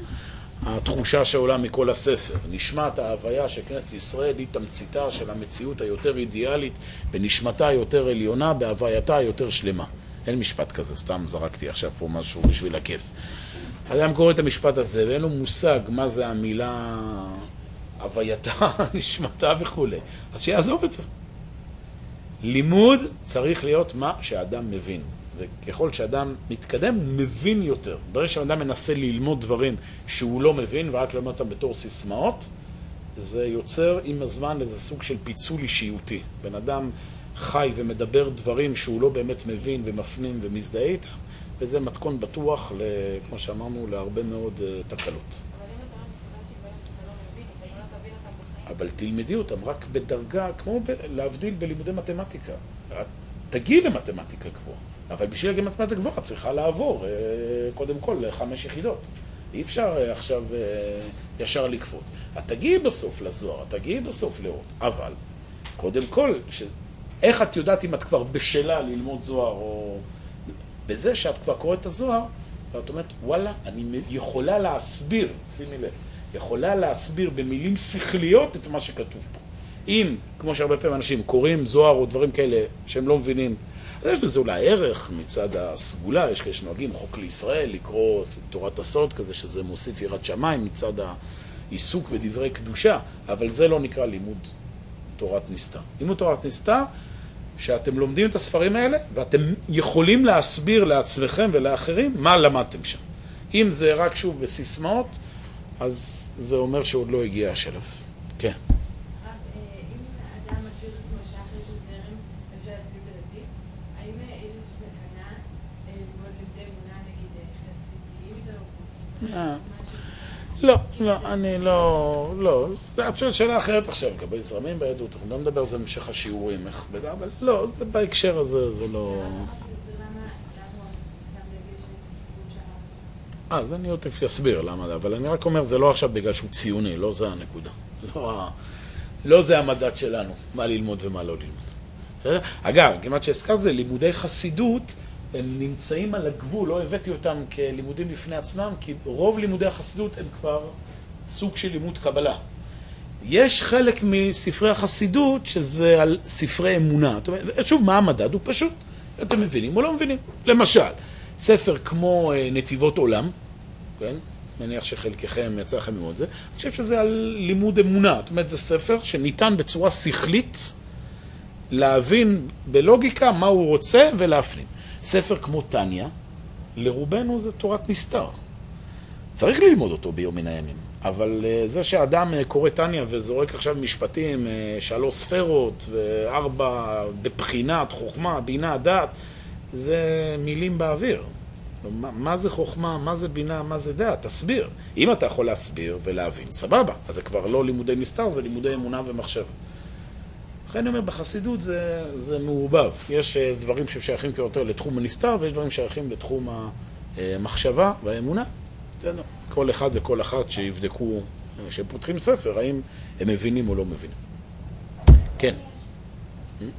התחושה שעולה מכל הספר. נשמת ההוויה של כנסת ישראל היא תמציתה של המציאות היותר אידיאלית, בנשמתה היותר עליונה, בהווייתה היותר שלמה. אין משפט כזה, סתם זרקתי עכשיו פה משהו בשביל הכיף. אדם קורא את המשפט הזה ואין לו מושג מה זה המילה הווייתה, נשמתה וכולי, אז שיעזוב את זה. לימוד צריך להיות מה שאדם מבין. וככל שאדם מתקדם, מבין יותר. ברגע שאדם מנסה ללמוד דברים שהוא לא מבין, ורק ללמוד אותם בתור סיסמאות, זה יוצר עם הזמן איזה סוג של פיצול אישיותי. בן אדם חי ומדבר דברים שהוא לא באמת מבין ומפנים ומזדהה איתם, וזה מתכון בטוח, כמו שאמרנו, להרבה מאוד אה, תקלות. אבל תלמדי אותם רק בדרגה, כמו להבדיל בלימודי מתמטיקה. תגיעי למתמטיקה גבוהה, אבל בשביל להגיע למתמטיקה גבוהה צריכה לעבור אה, קודם כל לחמש יחידות. אי אפשר אה, עכשיו אה, ישר לקפוץ. את תגיעי בסוף לזוהר, את תגיעי בסוף לראות, אבל קודם כל, ש... איך את יודעת אם את כבר בשלה ללמוד זוהר, או בזה שאת כבר קוראת את הזוהר, ואת אומרת, וואלה, אני יכולה להסביר, שימי לב, יכולה להסביר במילים שכליות את מה שכתוב פה. אם, כמו שהרבה פעמים אנשים קוראים זוהר או דברים כאלה שהם לא מבינים, יש לזה אולי ערך מצד הסגולה, יש כאלה שנוהגים חוק לישראל, לקרוא תורת הסוד כזה, שזה מוסיף יראת שמיים מצד העיסוק בדברי קדושה, אבל זה לא נקרא לימוד תורת נסתר. לימוד תורת נסתר, שאתם לומדים את הספרים האלה, ואתם יכולים להסביר לעצמכם ולאחרים מה למדתם שם. אם זה רק שוב בסיסמאות, אז זה אומר שעוד לא הגיע השלב. כן. לא, לא, אני לא, לא, את שואלת שאלה אחרת עכשיו, לגבי זרמים ביהדות, אנחנו גם נדבר על זה במשך השיעורים, איך אבל לא, זה בהקשר הזה, זה לא... אה, אז אני עוד תכף אסביר למה, אבל אני רק אומר, זה לא עכשיו בגלל שהוא ציוני, לא זה הנקודה. לא, לא זה המדד שלנו, מה ללמוד ומה לא ללמוד. בסדר? אגב, כמעט שהזכרת זה, לימודי חסידות, הם נמצאים על הגבול, לא הבאתי אותם כלימודים בפני עצמם, כי רוב לימודי החסידות הם כבר סוג של לימוד קבלה. יש חלק מספרי החסידות שזה על ספרי אמונה. זאת אומרת, שוב, מה המדד? הוא פשוט. אתם מבינים או לא מבינים. למשל, ספר כמו אה, נתיבות עולם, כן? מניח שחלקכם יצא לכם ללמוד את זה, אני חושב שזה על לימוד אמונה. זאת אומרת, זה ספר שניתן בצורה שכלית להבין בלוגיקה מה הוא רוצה ולהפנים. ספר כמו טניה, לרובנו זה תורת נסתר. צריך ללמוד אותו ביום מן הימים, אבל אה, זה שאדם אה, קורא טניה וזורק עכשיו משפטים, אה, שלוש ספרות וארבע בבחינת חוכמה, בינה, דעת, זה מילים באוויר. מה, מה זה חוכמה, מה זה בינה, מה זה דעת? תסביר. אם אתה יכול להסביר ולהבין, סבבה. אז זה כבר לא לימודי נסתר, זה לימודי אמונה ומחשב. לכן אני אומר, בחסידות זה, זה מעורבב. יש אה, דברים ששייכים יותר לתחום הנסתר, ויש דברים ששייכים לתחום המחשבה והאמונה. בסדר. כל אחד וכל אחת שיבדקו, כשהם פותחים ספר, האם הם מבינים או לא מבינים. כן.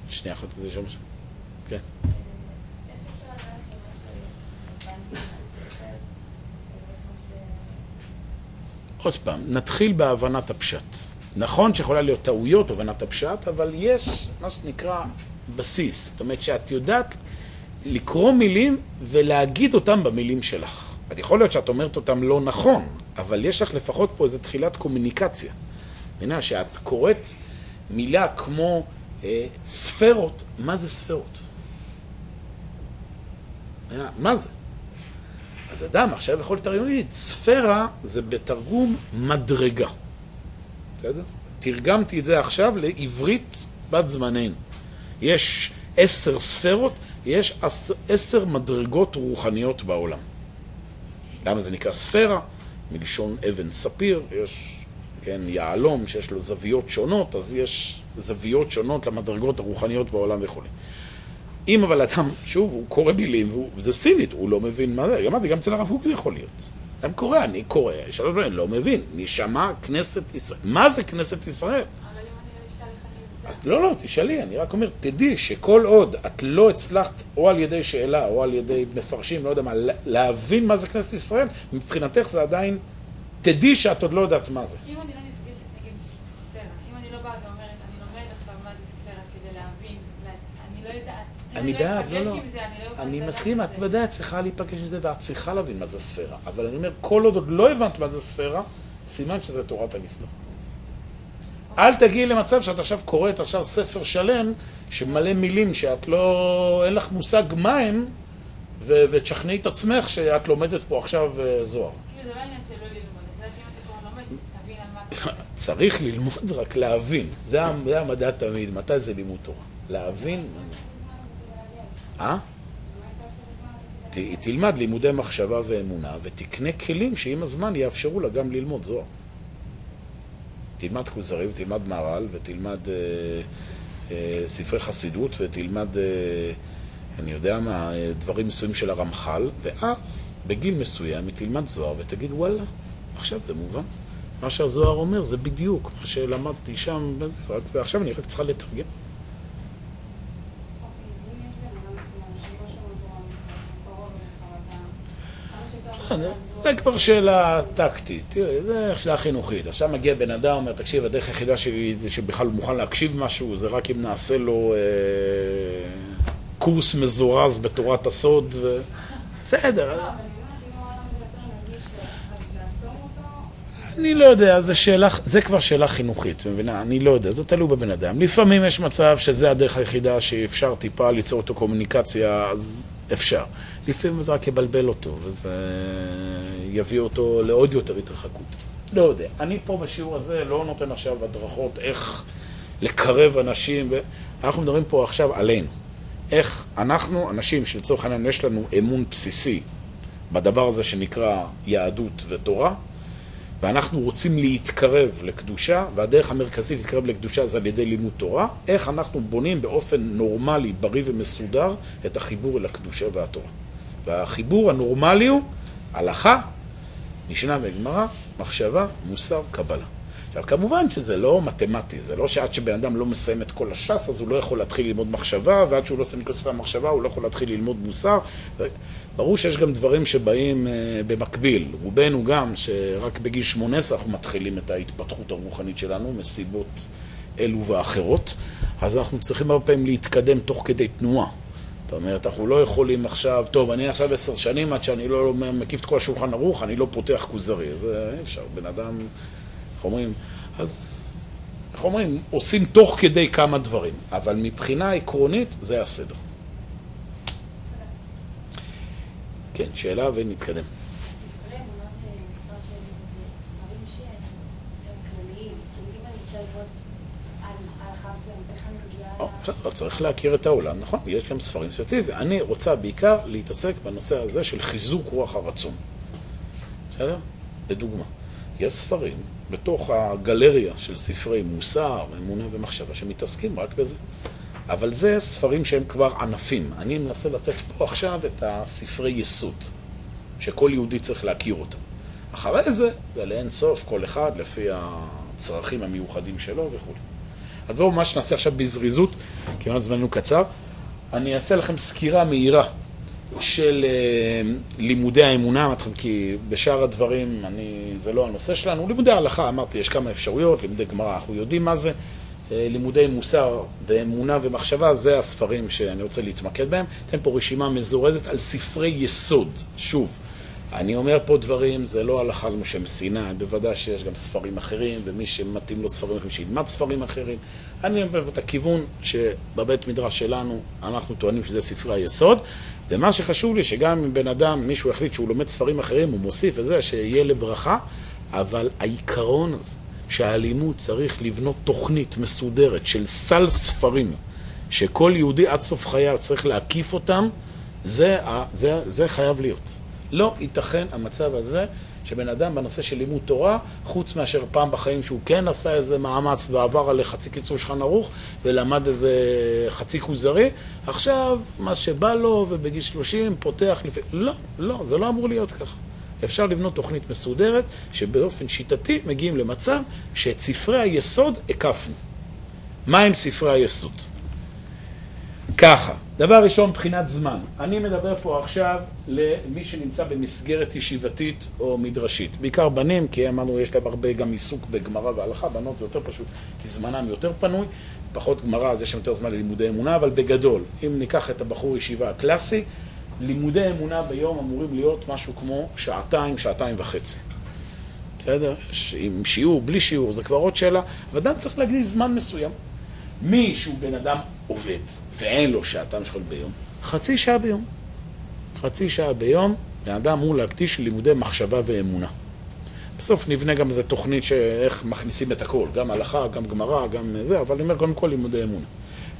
שנייה אחת, זה שם שם. כן. עוד פעם, נתחיל בהבנת הפשט. נכון שיכולה להיות טעויות בהבנת הפשט, אבל יש מה שנקרא בסיס. זאת אומרת שאת יודעת לקרוא מילים ולהגיד אותם במילים שלך. את יכול להיות שאת אומרת אותם לא נכון, אבל יש לך לפחות פה איזו תחילת קומוניקציה. מבינה שאת קוראת מילה כמו אה, ספרות, מה זה ספרות? מה זה? אז אדם עכשיו יכול לתרגם להגיד, ספירה זה בתרגום מדרגה. בסדר? תרגמתי את זה עכשיו לעברית בת זמננו. יש עשר ספירות, יש עשר מדרגות רוחניות בעולם. למה זה נקרא ספירה? מלשון אבן ספיר, יש, כן, יהלום שיש לו זוויות שונות, אז יש זוויות שונות למדרגות הרוחניות בעולם וכו'. אם אבל אדם, שוב, הוא קורא מילים, וזה סינית, הוא לא מבין מה זה, אמרתי, גם אצל הרב קוק זה יכול להיות. אדם קורא, אני קורא, שלוש דברים, לא מבין, נשמע כנסת ישראל. מה זה כנסת ישראל? אז לא, לא, תשאלי, אני רק אומר, תדעי שכל עוד את לא הצלחת, או על ידי שאלה, או על ידי מפרשים, לא יודע מה, להבין מה זה כנסת ישראל, מבחינתך זה עדיין, תדעי שאת עוד לא יודעת מה זה. אם אני לא נפגשת נגיד ספירה, אם אני לא באה ואומרת, אני לומדת עכשיו מה זה ספירה כדי להבין, לעצ- אני לא יודעת, אם אני לא בעד, לא, אפגש לא. עם זה, אני לא אוכל אני לדעת מסכים, את. בוודאי צריכה להיפגש עם זה, ואת צריכה להבין מה זה ספירה. אבל אני אומר, כל עוד עוד לא הבנת מה זה ספירה, סימן שזה תורת הנסתר. אל תגיעי למצב שאת עכשיו קוראת עכשיו ספר שלם, שמלא מילים שאת לא, אין לך מושג מה הם, ו- ותשכנעי את עצמך שאת לומדת פה עכשיו אה, זוהר. כאילו זה לא עניין של לא ללמוד. צריך ללמוד רק להבין. זה המדע תמיד, מתי זה לימוד תורה? להבין. אה? תלמד לימודי מחשבה ואמונה ותקנה כלים שעם הזמן יאפשרו לה גם ללמוד זוהר. תלמד כוזרי ותלמד מהר"ל ותלמד אה, אה, ספרי חסידות ותלמד, אה, אני יודע מה, דברים מסוימים של הרמח"ל ואז בגיל מסוים היא תלמד זוהר ותגיד וואלה, עכשיו זה מובן. מה שהזוהר אומר זה בדיוק מה שלמדתי שם, ועכשיו אני רק צריכה לתרגם. אוקיי, ואם יש בן אדם מסוים שלא שומר תורה ומצוות, הוא קרוב אליך, ואתה כמה שיותר בסדר, זה כבר שאלה טקטית, תראי, זה שאלה חינוכית. עכשיו מגיע בן אדם, אומר, תקשיב, הדרך היחידה שלי שבכלל הוא מוכן להקשיב משהו, זה רק אם נעשה לו אה, קורס מזורז בתורת הסוד, ו... בסדר, לא, אבל אני אומרת, אם העולם הזה יותר נגיש לו, אז לאטום אותו, אני לא יודע, זה שאלה, זה כבר שאלה חינוכית, מבינה? אני לא יודע, זה תלוי בבן אדם. לפעמים יש מצב שזה הדרך היחידה שאפשר טיפה ליצור איתו קומוניקציה, אז אפשר. לפעמים זה רק יבלבל אותו, וזה יביא אותו לעוד יותר התרחקות. לא יודע. אני פה בשיעור הזה לא נותן עכשיו הדרכות איך לקרב אנשים, ו... אנחנו מדברים פה עכשיו עלינו. איך אנחנו, אנשים שלצורך העניין יש לנו אמון בסיסי בדבר הזה שנקרא יהדות ותורה, ואנחנו רוצים להתקרב לקדושה, והדרך המרכזית להתקרב לקדושה זה על ידי לימוד תורה, איך אנחנו בונים באופן נורמלי, בריא ומסודר, את החיבור אל הקדושה והתורה. והחיבור הנורמלי הוא הלכה, משנה וגמרא, מחשבה, מוסר, קבלה. עכשיו, כמובן שזה לא מתמטי, זה לא שעד שבן אדם לא מסיים את כל הש"ס, אז הוא לא יכול להתחיל ללמוד מחשבה, ועד שהוא לא מסיים את כל ספרי המחשבה, הוא לא יכול להתחיל ללמוד מוסר. ברור שיש גם דברים שבאים אה, במקביל. רובנו גם, שרק בגיל 18 אנחנו מתחילים את ההתפתחות הרוחנית שלנו, מסיבות אלו ואחרות, אז אנחנו צריכים הרבה פעמים להתקדם תוך כדי תנועה. זאת אומרת, אנחנו לא יכולים עכשיו, טוב, אני עכשיו עשר שנים עד שאני לא מקיף את כל השולחן ערוך, אני לא פותח כוזרי. זה אי אפשר, בן אדם, איך אומרים, אז, איך אומרים, עושים תוך כדי כמה דברים, אבל מבחינה עקרונית זה הסדר. כן, שאלה ונתקדם. ספרי אמונות מוסר שלי זה ספרים שהם כלליים. כאילו אם אני רוצה ללמוד על הלכה מסוימת, איך אני מגיעה או, ל... בסדר, צריך להכיר את העולם, נכון, יש גם ספרים ספציפיים. אני רוצה בעיקר להתעסק בנושא הזה של חיזוק רוח הרצון. בסדר? לדוגמה, יש ספרים בתוך הגלריה של ספרי מוסר, אמונה ומחשבה שמתעסקים רק בזה. אבל זה ספרים שהם כבר ענפים. אני מנסה לתת פה עכשיו את הספרי יסוד, שכל יהודי צריך להכיר אותם. אחרי זה, זה לאין סוף, כל אחד לפי הצרכים המיוחדים שלו וכו'. אז בואו מה שנעשה עכשיו בזריזות, כמעט זמננו קצר, אני אעשה לכם סקירה מהירה של אה, לימודי האמונה, כי בשאר הדברים אני, זה לא הנושא שלנו. לימודי ההלכה, אמרתי, יש כמה אפשרויות, לימודי גמרא, אנחנו יודעים מה זה. אה, לימודי מוסר ואמונה ומחשבה, זה הספרים שאני רוצה להתמקד בהם. אתן פה רשימה מזורזת על ספרי יסוד. שוב, אני אומר פה דברים, זה לא הלכה למשה מסיני, בוודאי שיש גם ספרים אחרים, ומי שמתאים לו ספרים אחרים, שילמד ספרים אחרים. אני אומר את הכיוון שבבית מדרש שלנו, אנחנו טוענים שזה ספרי היסוד, ומה שחשוב לי, שגם אם בן אדם, מישהו החליט שהוא לומד ספרים אחרים, הוא מוסיף וזה, שיהיה לברכה, אבל העיקרון הזה, שהלימוד צריך לבנות תוכנית מסודרת של סל ספרים, שכל יהודי עד סוף חייו צריך להקיף אותם, זה, זה, זה חייב להיות. לא ייתכן המצב הזה שבן אדם בנושא של לימוד תורה, חוץ מאשר פעם בחיים שהוא כן עשה איזה מאמץ ועבר על חצי קיצור שולחן ערוך ולמד איזה חצי כוזרי, עכשיו מה שבא לו ובגיל 30 פותח לפי... לא, לא, זה לא אמור להיות ככה. אפשר לבנות תוכנית מסודרת שבאופן שיטתי מגיעים למצב שאת ספרי היסוד הקפנו. מה עם ספרי היסוד? ככה, דבר ראשון, מבחינת זמן. אני מדבר פה עכשיו למי שנמצא במסגרת ישיבתית או מדרשית. בעיקר בנים, כי אמרנו, יש להם הרבה גם עיסוק בגמרא והלכה, בנות זה יותר פשוט, כי זמנם יותר פנוי, פחות גמרא, אז יש שם יותר זמן ללימודי אמונה, אבל בגדול, אם ניקח את הבחור ישיבה הקלאסי, לימודי אמונה ביום אמורים להיות משהו כמו שעתיים, שעתיים וחצי. בסדר? עם שיעור, בלי שיעור, זה כבר עוד שאלה, ואדם צריך להגדיל זמן מסוים. מי שהוא בן אדם עובד ואין לו שעתיים שחול ביום, חצי שעה ביום. חצי שעה ביום, בן אדם אמור להקדיש לימודי מחשבה ואמונה. בסוף נבנה גם איזה תוכנית שאיך מכניסים את הכל, גם הלכה, גם גמרא, גם זה, אבל אני אומר קודם כל לימודי אמונה.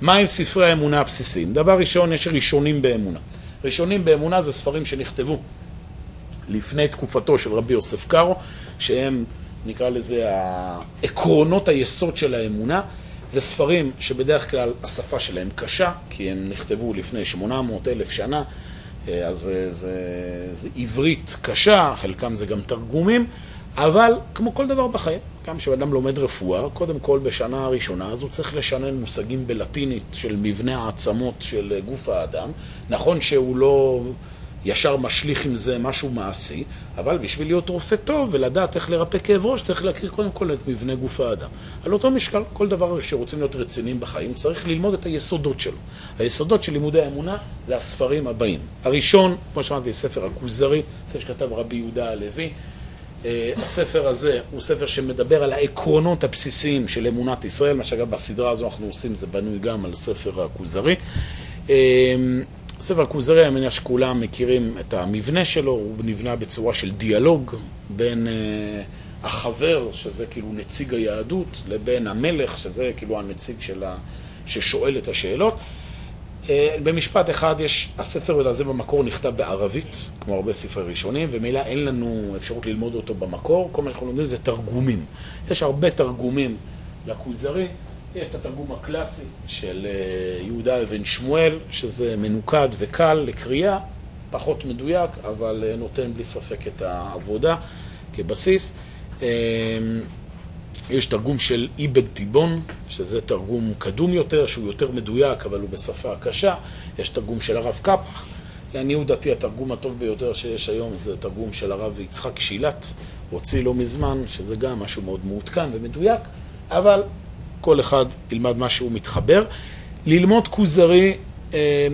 מה עם ספרי האמונה הבסיסיים? דבר ראשון, יש ראשונים באמונה. ראשונים באמונה זה ספרים שנכתבו לפני תקופתו של רבי יוסף קארו, שהם, נקרא לזה, עקרונות היסוד של האמונה. זה ספרים שבדרך כלל השפה שלהם קשה, כי הם נכתבו לפני 800 אלף שנה, אז זה, זה, זה עברית קשה, חלקם זה גם תרגומים, אבל כמו כל דבר בחיים, גם כשאדם לומד רפואה, קודם כל בשנה הראשונה, אז הוא צריך לשנן מושגים בלטינית של מבנה העצמות של גוף האדם. נכון שהוא לא ישר משליך עם זה משהו מעשי, אבל בשביל להיות רופא טוב ולדעת איך לרפא כאב ראש, צריך להכיר קודם כל את מבנה גוף האדם. על אותו משקל, כל דבר שרוצים להיות רציניים בחיים, צריך ללמוד את היסודות שלו. היסודות של לימודי האמונה זה הספרים הבאים. הראשון, כמו שאמרתי, ספר הכוזרי, ספר שכתב רבי יהודה הלוי. אה, הספר הזה הוא ספר שמדבר על העקרונות הבסיסיים של אמונת ישראל, מה שאגב בסדרה הזו אנחנו עושים, זה בנוי גם על ספר הכוזרי. אה, ספר הכוזרי, אני מניח שכולם מכירים את המבנה שלו, הוא נבנה בצורה של דיאלוג בין uh, החבר, שזה כאילו נציג היהדות, לבין המלך, שזה כאילו הנציג שלה, ששואל את השאלות. Uh, במשפט אחד יש, הספר הזה במקור נכתב בערבית, כמו הרבה ספרי ראשונים, ומילא אין לנו אפשרות ללמוד אותו במקור, כל מה שאנחנו לומדים זה תרגומים. יש הרבה תרגומים לכוזרי. יש את התרגום הקלאסי של אה, יהודה אבן שמואל, שזה מנוקד וקל לקריאה, פחות מדויק, אבל אה, נותן בלי ספק את העבודה כבסיס. יש תרגום של אבן תיבון, שזה תרגום קדום יותר, שהוא יותר מדויק, אבל הוא בשפה קשה. יש תרגום של הרב קפח. לעניות דעתי התרגום הטוב ביותר שיש היום זה תרגום של הרב יצחק שילת, הוציא לא מזמן, שזה גם משהו מאוד מעודכן ומדויק, אבל כל אחד ילמד מה שהוא מתחבר. ללמוד כוזרי, אה,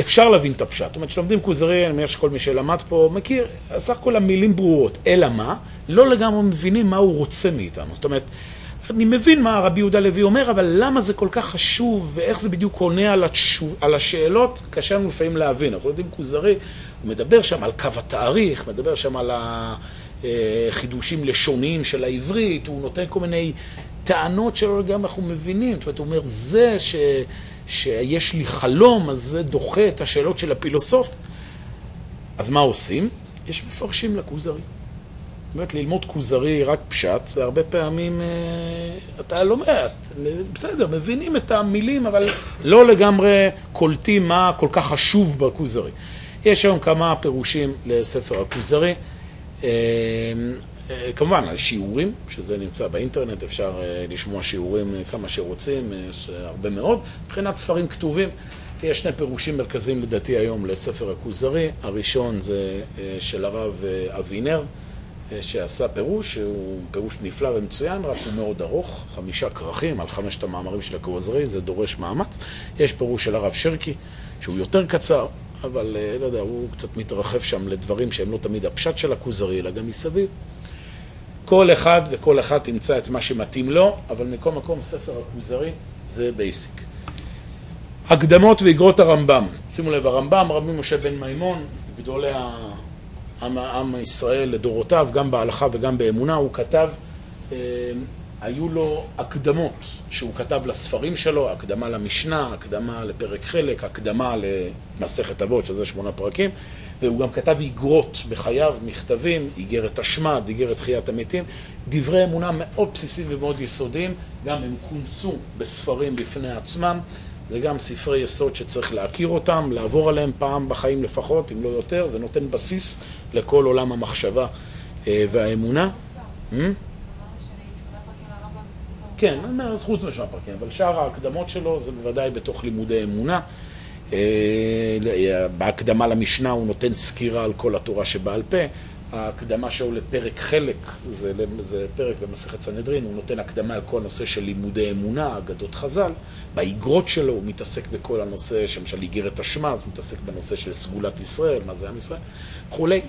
אפשר להבין את הפשט. זאת אומרת, כשלומדים כוזרי, אני מניח שכל מי שלמד פה מכיר, סך הכל המילים ברורות. אלא מה? לא לגמרי מבינים מה הוא רוצה מאיתנו. זאת אומרת, אני מבין מה רבי יהודה לוי אומר, אבל למה זה כל כך חשוב, ואיך זה בדיוק עונה על, התשוב, על השאלות, קשה לנו לפעמים להבין. אנחנו יודעים כוזרי, הוא מדבר שם על קו התאריך, מדבר שם על החידושים לשוניים של העברית, הוא נותן כל מיני טענות שלו גם אנחנו מבינים. זאת אומרת, הוא אומר, זה ש, שיש לי חלום, אז זה דוחה את השאלות של הפילוסוף. אז מה עושים? יש מפרשים לכוזרי. זאת אומרת, ללמוד כוזרי רק פשט, זה הרבה פעמים, אה, אתה לומד, בסדר, מבינים את המילים, אבל לא לגמרי קולטים מה כל כך חשוב בכוזרי. יש היום כמה פירושים לספר הכוזרי. אה, כמובן, על שיעורים, שזה נמצא באינטרנט, אפשר אה, לשמוע שיעורים אה, כמה שרוצים, יש הרבה מאוד. מבחינת ספרים כתובים, יש שני פירושים מרכזיים לדעתי היום לספר הכוזרי. הראשון זה של הרב אבינר, שעשה פירוש, שהוא פירוש נפלא ומצוין, רק הוא מאוד ארוך, חמישה כרכים על חמשת המאמרים של הכוזרי, זה דורש מאמץ. יש פירוש של הרב שרקי, שהוא יותר קצר, אבל לא יודע, הוא קצת מתרחב שם לדברים שהם לא תמיד הפשט של הכוזרי, אלא גם מסביב. כל אחד וכל אחד תמצא את מה שמתאים לו, אבל מכל מקום ספר הכוזרי זה בייסיק. הקדמות ואגרות הרמב"ם. שימו לב, הרמב"ם, רבי משה בן מימון, גדולי העם, העם ישראל לדורותיו, גם בהלכה וגם באמונה, הוא כתב, אה, היו לו הקדמות שהוא כתב לספרים שלו, הקדמה למשנה, הקדמה לפרק חלק, הקדמה למסכת אבות, שזה שמונה פרקים. והוא גם כתב איגרות בחייו, מכתבים, איגרת השמד, איגרת תחיית המתים, דברי אמונה מאוד בסיסיים ומאוד יסודיים, גם הם כונסו בספרים בפני עצמם, זה גם ספרי יסוד שצריך להכיר אותם, לעבור עליהם פעם בחיים לפחות, אם לא יותר, זה נותן בסיס לכל עולם המחשבה אה, והאמונה. Hmm? כן, חוץ משמע פרקים, אבל שאר ההקדמות שלו זה בוודאי בתוך לימודי אמונה. אה, בהקדמה למשנה הוא נותן סקירה על כל התורה שבעל פה. ההקדמה שלו לפרק חלק, זה, זה פרק במסכת סנהדרין, הוא נותן הקדמה על כל הנושא של לימודי אמונה, אגדות חז"ל. באיגרות שלו הוא מתעסק בכל הנושא, למשל איגרת אשמה, הוא מתעסק בנושא של סגולת ישראל, מה זה עם ישראל, וכולי.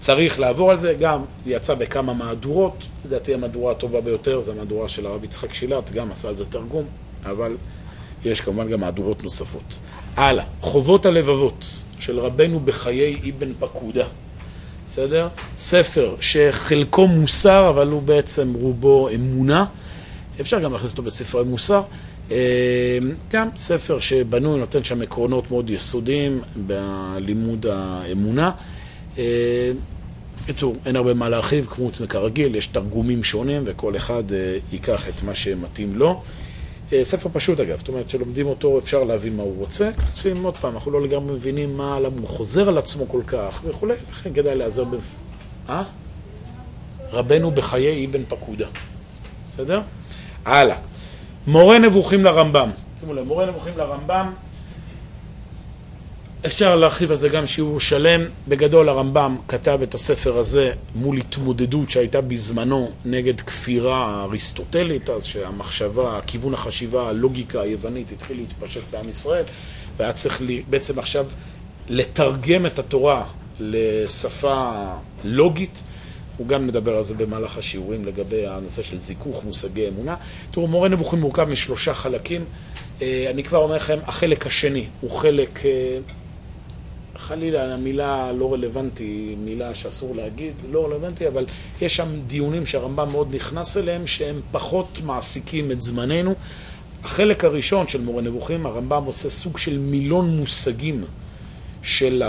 צריך לעבור על זה, גם יצא בכמה מהדורות, לדעתי המהדורה הטובה ביותר זה המהדורה של הרב יצחק שילת, גם עשה על זה תרגום, אבל יש כמובן גם מהדורות נוספות. הלאה, חובות הלבבות של רבנו בחיי אבן פקודה. בסדר? ספר שחלקו מוסר, אבל הוא בעצם רובו אמונה. אפשר גם להכניס אותו בספרי מוסר. אה, גם ספר שבנוי, נותן שם עקרונות מאוד יסודיים בלימוד האמונה. בקיצור, אין הרבה מה להרחיב, כמו כרגיל, יש תרגומים שונים וכל אחד אה, ייקח את מה שמתאים לו. אה, ספר פשוט אגב, זאת אומרת, כשלומדים אותו אפשר להבין מה הוא רוצה, קצת לפעמים עוד פעם, אנחנו לא לגמרי מבינים מה, למה הוא חוזר על עצמו כל כך וכולי, לכן כדאי להיעזר ב... אה? רבנו בחיי אבן פקודה, בסדר? הלאה. מורה נבוכים לרמב"ם, שימו לב, מורה נבוכים לרמב"ם אפשר להרחיב על זה גם שיעור שלם. בגדול הרמב"ם כתב את הספר הזה מול התמודדות שהייתה בזמנו נגד כפירה אריסטוטלית, אז שהמחשבה, כיוון החשיבה, הלוגיקה היוונית התחיל להתפשט בעם ישראל, והיה צריך לי, בעצם עכשיו לתרגם את התורה לשפה לוגית. הוא גם מדבר על זה במהלך השיעורים לגבי הנושא של זיכוך מושגי אמונה. תראו, מורה נבוכים מורכב משלושה חלקים. אה, אני כבר אומר לכם, החלק השני הוא חלק אה, חלילה, המילה לא רלוונטי, מילה שאסור להגיד, לא רלוונטי, אבל יש שם דיונים שהרמב"ם מאוד נכנס אליהם, שהם פחות מעסיקים את זמננו. החלק הראשון של מורה נבוכים, הרמב"ם עושה סוג של מילון מושגים של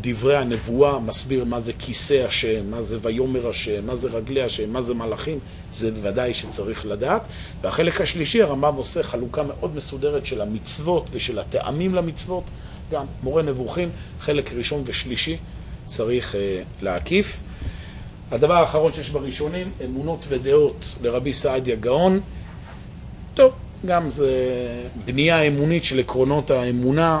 דברי הנבואה, מסביר מה זה כיסא השם, מה זה ויאמר השם, מה זה רגלי השם, מה זה מלאכים, זה בוודאי שצריך לדעת. והחלק השלישי, הרמב"ם עושה חלוקה מאוד מסודרת של המצוות ושל הטעמים למצוות. גם מורה נבוכים, חלק ראשון ושלישי צריך uh, להקיף. הדבר האחרון שיש בראשונים, אמונות ודעות לרבי סעדיה גאון. טוב, גם זה בנייה אמונית של עקרונות האמונה,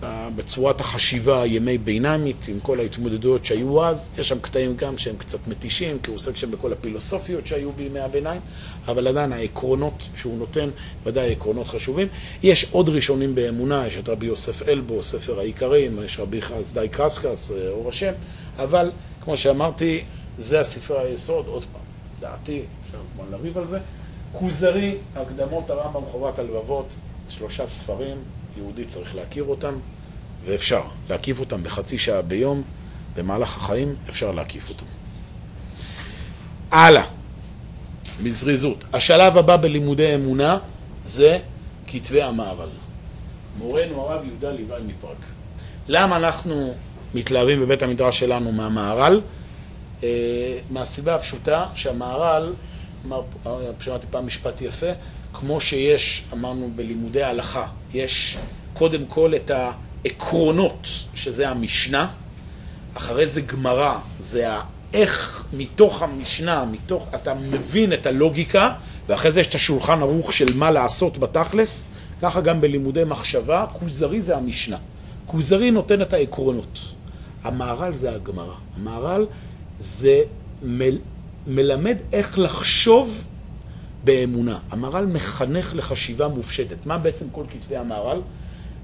בצורת החשיבה הימי ביניימית, עם כל ההתמודדויות שהיו אז. יש שם קטעים גם שהם קצת מתישים, כי הוא עוסק שם בכל הפילוסופיות שהיו בימי הביניים, אבל עדיין העקרונות שהוא נותן, ודאי עקרונות חשובים. יש עוד ראשונים באמונה, יש את רבי יוסף אלבו, ספר העיקרים, יש רבי חסדאי קרסקס, אור השם, אבל כמו שאמרתי, זה הספרי היסוד, עוד פעם, דעתי, אפשר כמובן לריב על זה. כוזרי, הקדמות הרמב"ם חובת הלבבות, שלושה ספרים, יהודי צריך להכיר אותם, ואפשר להקיף אותם בחצי שעה ביום, במהלך החיים אפשר להקיף אותם. הלאה, בזריזות. השלב הבא בלימודי אמונה זה כתבי המהר"ל. מורנו הרב יהודה ליבאי מפראג. למה אנחנו מתלהבים בבית המדרש שלנו מהמהר"ל? אה, מהסיבה הפשוטה שהמהר"ל, שמעתי פעם משפט יפה, כמו שיש, אמרנו, בלימודי ההלכה, יש קודם כל את העקרונות, שזה המשנה, אחרי זה גמרא, זה איך מתוך המשנה, מתוך, אתה מבין את הלוגיקה, ואחרי זה יש את השולחן ערוך של מה לעשות בתכלס, ככה גם בלימודי מחשבה, כוזרי זה המשנה. כוזרי נותן את העקרונות. המהר"ל זה הגמרא. המהר"ל זה מל, מלמד איך לחשוב באמונה. המהר"ל מחנך לחשיבה מופשטת. מה בעצם כל כתבי המהר"ל?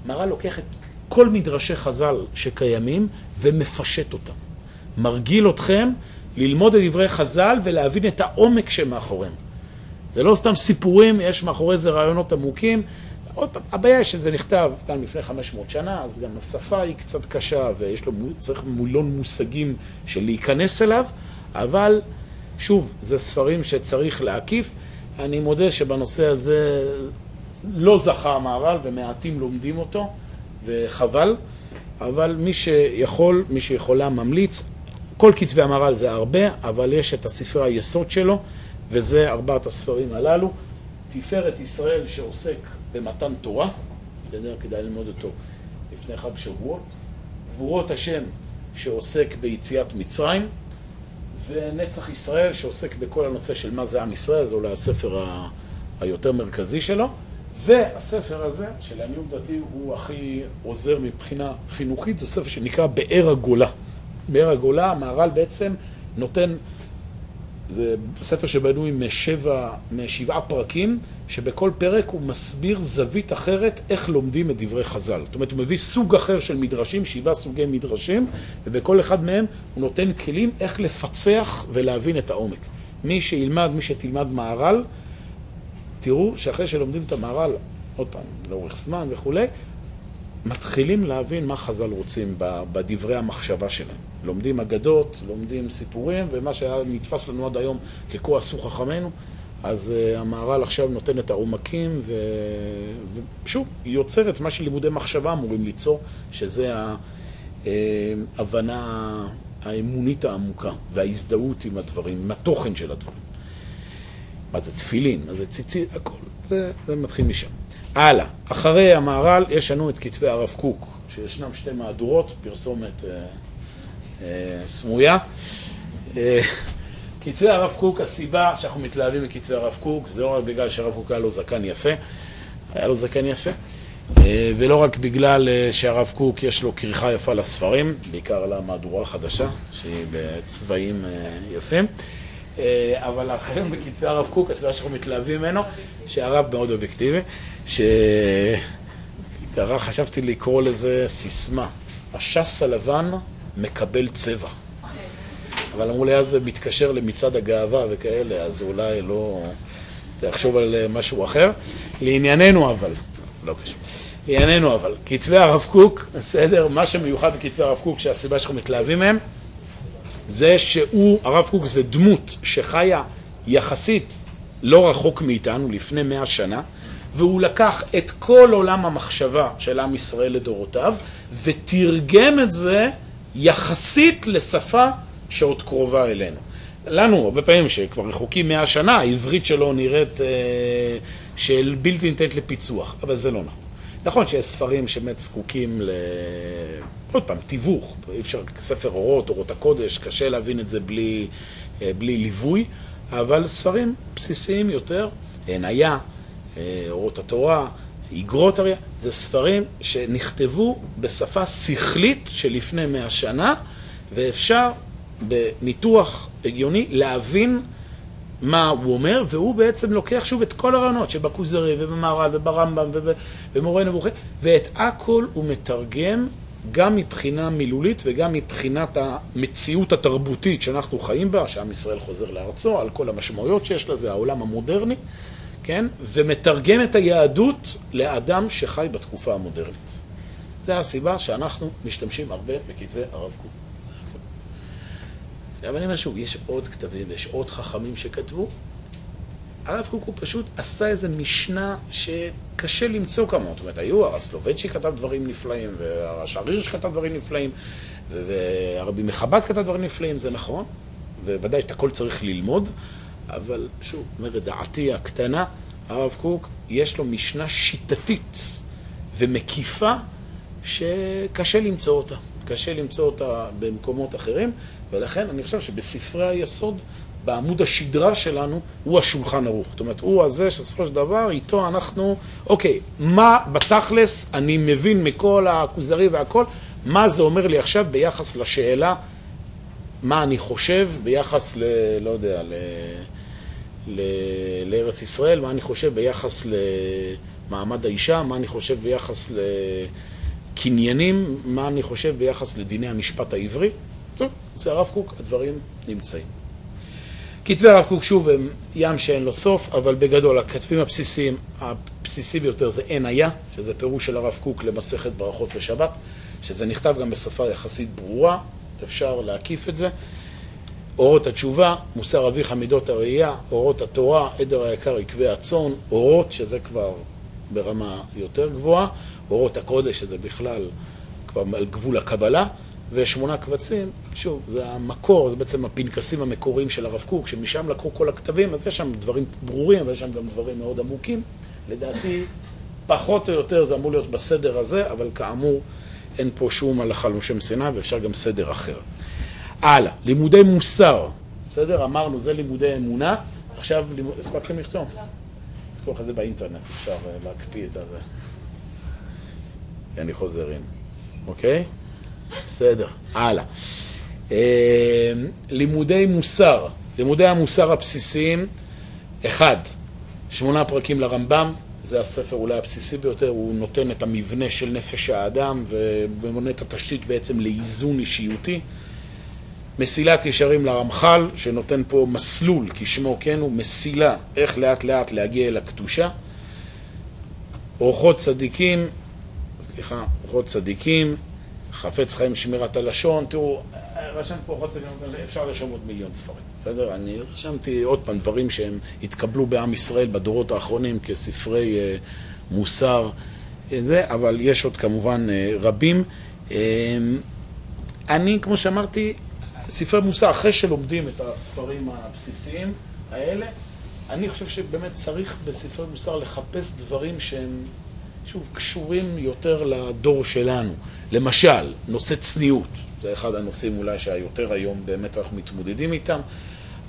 המהר"ל לוקח את כל מדרשי חז"ל שקיימים ומפשט אותם. מרגיל אתכם ללמוד את דברי חז"ל ולהבין את העומק שמאחוריהם. זה לא סתם סיפורים, יש מאחורי זה רעיונות עמוקים. עוד פעם, הבעיה שזה נכתב גם לפני 500 שנה, אז גם השפה היא קצת קשה ויש לו, צריך מילון מושגים של להיכנס אליו, אבל שוב, זה ספרים שצריך להקיף. אני מודה שבנושא הזה לא זכה המהר"ל ומעטים לומדים אותו, וחבל, אבל מי שיכול, מי שיכולה ממליץ, כל כתבי המהר"ל זה הרבה, אבל יש את הספרי היסוד שלו, וזה ארבעת הספרים הללו. תפארת ישראל שעוסק במתן תורה, בסדר, כדאי ללמוד אותו לפני חג שבועות. גבורות השם שעוסק ביציאת מצרים. ונצח ישראל שעוסק בכל הנושא של מה זה עם ישראל, זה אולי הספר היותר מרכזי שלו, והספר הזה, שלעניות דעתי הוא הכי עוזר מבחינה חינוכית, זה ספר שנקרא באר הגולה. באר הגולה, המהר"ל בעצם נותן, זה ספר שבנוי משבע, משבעה פרקים, שבכל פרק הוא מסביר זווית אחרת איך לומדים את דברי חז"ל. זאת אומרת, הוא מביא סוג אחר של מדרשים, שבעה סוגי מדרשים, ובכל אחד מהם הוא נותן כלים איך לפצח ולהבין את העומק. מי שילמד, מי שתלמד מהר"ל, תראו שאחרי שלומדים את המהר"ל, עוד פעם, לאורך זמן וכולי, מתחילים להבין מה חז"ל רוצים בדברי המחשבה שלהם. לומדים אגדות, לומדים סיפורים, ומה שהיה נתפס לנו עד היום ככה עשו חכמינו, אז uh, המהר"ל עכשיו נותן את העומקים, ו... ושוב, היא יוצרת מה שלימודי מחשבה אמורים ליצור, שזה ההבנה האמונית העמוקה וההזדהות עם הדברים, עם התוכן של הדברים. מה זה תפילין, מה זה ציצית, הכל. זה, זה מתחיל משם. הלאה, אחרי המהר"ל יש לנו את כתבי הרב קוק, שישנם שתי מהדורות, פרסומת אה, אה, סמויה. אה, כתבי הרב קוק, הסיבה שאנחנו מתלהבים מכתבי הרב קוק, זה לא רק בגלל שהרב קוק היה לו זקן יפה, היה לו זקן יפה, אה, ולא רק בגלל אה, שהרב קוק יש לו כריכה יפה לספרים, בעיקר למהדורה החדשה, שהיא בצבעים אה, יפים. אה, אבל האחרים בכתבי הרב קוק, הסיבה שאנחנו מתלהבים ממנו, שהרב מאוד אובייקטיבי, שקרה, חשבתי לקרוא לזה סיסמה, השס הלבן מקבל צבע. אבל אמרו לי, אז זה מתקשר למצעד הגאווה וכאלה, אז אולי לא לחשוב על אה, משהו אחר. לענייננו אבל, לא קשור. לענייננו אבל, כתבי הרב קוק, בסדר, מה שמיוחד בכתבי הרב קוק, שהסיבה שאנחנו מתלהבים מהם, זה שהוא, הרב קוק זה דמות שחיה יחסית לא רחוק מאיתנו, לפני מאה שנה, והוא לקח את כל עולם המחשבה של עם ישראל לדורותיו, ותרגם את זה יחסית לשפה שעוד קרובה אלינו. לנו, הרבה פעמים שכבר רחוקים מאה שנה, העברית שלו נראית אה, של בלתי ניתנת לפיצוח, אבל זה לא נכון. נכון שיש ספרים שבאמת זקוקים ל... עוד פעם, תיווך, אי אפשר, ספר אורות, אורות הקודש, קשה להבין את זה בלי, אה, בלי ליווי, אבל ספרים בסיסיים יותר, עניה, אה, אורות התורה, איגרות אריה, זה ספרים שנכתבו בשפה שכלית שלפני מאה שנה, ואפשר בניתוח הגיוני להבין מה הוא אומר, והוא בעצם לוקח שוב את כל הרעיונות שבכוזרי ובמהר"ל וברמב"ם ובמורה נבוכי, ואת הכל הוא מתרגם גם מבחינה מילולית וגם מבחינת המציאות התרבותית שאנחנו חיים בה, שעם ישראל חוזר לארצו, על כל המשמעויות שיש לזה, העולם המודרני, כן? ומתרגם את היהדות לאדם שחי בתקופה המודרנית. זו הסיבה שאנחנו משתמשים הרבה בכתבי הרב קוק. עכשיו אני אומר שוב, יש עוד כתבים ויש עוד חכמים שכתבו. הרב קוק הוא פשוט עשה איזה משנה שקשה למצוא כמוה. זאת אומרת, היו, הרב סלובצ'י כתב דברים נפלאים, והרש"ר הירש כתב דברים נפלאים, והרבי מחב"ד כתב דברים נפלאים, זה נכון, וודאי שאת הכל צריך ללמוד, אבל שוב, אומרת דעתי הקטנה, הרב קוק, יש לו משנה שיטתית ומקיפה שקשה למצוא אותה. קשה למצוא אותה במקומות אחרים, ולכן אני חושב שבספרי היסוד, בעמוד השדרה שלנו, הוא השולחן ערוך. זאת אומרת, הוא הזה שבסופו של דבר, איתו אנחנו, אוקיי, מה בתכלס אני מבין מכל הכוזרי והכל, מה זה אומר לי עכשיו ביחס לשאלה מה אני חושב ביחס ל... לא יודע, ל... ל... לארץ ישראל, מה אני חושב ביחס למעמד האישה, מה אני חושב ביחס לקניינים, מה אני חושב ביחס לדיני המשפט העברי. טוב, אצל הרב קוק הדברים נמצאים. כתבי הרב קוק שוב הם ים שאין לו סוף, אבל בגדול הכתבים הבסיסיים, הבסיסי ביותר זה אין היה, שזה פירוש של הרב קוק למסכת ברכות ושבת, שזה נכתב גם בשפה יחסית ברורה, אפשר להקיף את זה. אורות התשובה, מוסר אביך מידות הראייה, אורות התורה, עדר היקר עקבי הצאן, אורות, שזה כבר ברמה יותר גבוהה, אורות הקודש, שזה בכלל כבר על גבול הקבלה, ושמונה קבצים, שוב, זה המקור, זה בעצם הפנקסים המקוריים של הרב קוק, שמשם לקחו כל הכתבים, אז יש שם דברים ברורים, אבל יש שם גם דברים מאוד עמוקים. לדעתי, פחות או יותר זה אמור להיות בסדר הזה, אבל כאמור, אין פה שום הלכה לשם שנאה, ואפשר גם סדר אחר. הלאה, לימודי מוסר, בסדר? אמרנו, זה לימודי אמונה. עכשיו, הספקתם לכתוב? תסתכלו אחרי זה באינטרנט, אפשר אה, להקפיא את הזה. אני חוזר in, אוקיי? בסדר, הלאה. אה, לימודי מוסר, לימודי המוסר הבסיסיים, אחד, שמונה פרקים לרמב"ם, זה הספר אולי הבסיסי ביותר, הוא נותן את המבנה של נפש האדם ומונה את התשתית בעצם לאיזון אישיותי. מסילת ישרים לרמח"ל, שנותן פה מסלול, כשמו כן הוא, מסילה, איך לאט לאט להגיע אל הקדושה. אורחות צדיקים, סליחה, אורחות צדיקים, חפץ חיים שמירת הלשון, תראו, רשמתי פה אורחות צדיקים, אפשר לרשום עוד מיליון ספרים, בסדר? אני רשמתי עוד פעם דברים שהם התקבלו בעם ישראל בדורות האחרונים כספרי אה, מוסר, אה, זה, אבל יש עוד כמובן אה, רבים. אה, אני, כמו שאמרתי, ספרי מוסר, אחרי שלומדים את הספרים הבסיסיים האלה, אני חושב שבאמת צריך בספרי מוסר לחפש דברים שהם, שוב, קשורים יותר לדור שלנו. למשל, נושא צניעות, זה אחד הנושאים אולי שהיותר היום באמת אנחנו מתמודדים איתם.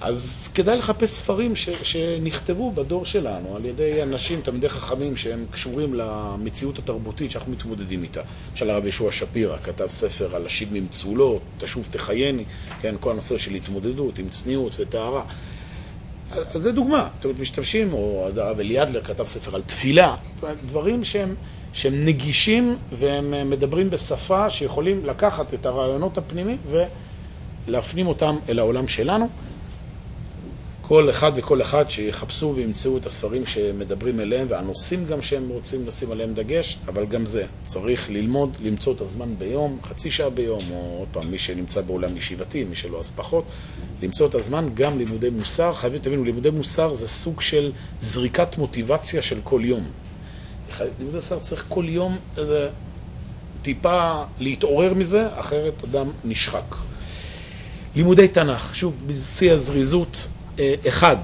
אז כדאי לחפש ספרים ש, שנכתבו בדור שלנו על ידי אנשים, תלמידי חכמים, שהם קשורים למציאות התרבותית שאנחנו מתמודדים איתה. למשל הרב ישוע שפירא כתב ספר על השיב ממצולות, תשוב תחייני, כן, כל הנושא של התמודדות עם צניעות וטהרה. אז זה דוגמה, זאת אומרת, משתמשים, או הרב אליאדלר כתב ספר על תפילה, דברים שהם, שהם נגישים והם מדברים בשפה שיכולים לקחת את הרעיונות הפנימיים ולהפנים אותם אל העולם שלנו. כל אחד וכל אחד שיחפשו וימצאו את הספרים שמדברים אליהם והנושאים גם שהם רוצים לשים עליהם דגש, אבל גם זה, צריך ללמוד, למצוא את הזמן ביום, חצי שעה ביום, או עוד פעם, מי שנמצא בעולם ישיבתי, מי שלא אז פחות, למצוא את הזמן, גם לימודי מוסר. חייבים, תבינו, לימודי מוסר זה סוג של זריקת מוטיבציה של כל יום. לימודי מוסר צריך כל יום איזה טיפה להתעורר מזה, אחרת אדם נשחק. לימודי תנ"ך, שוב, בשיא הזריזות, אחד,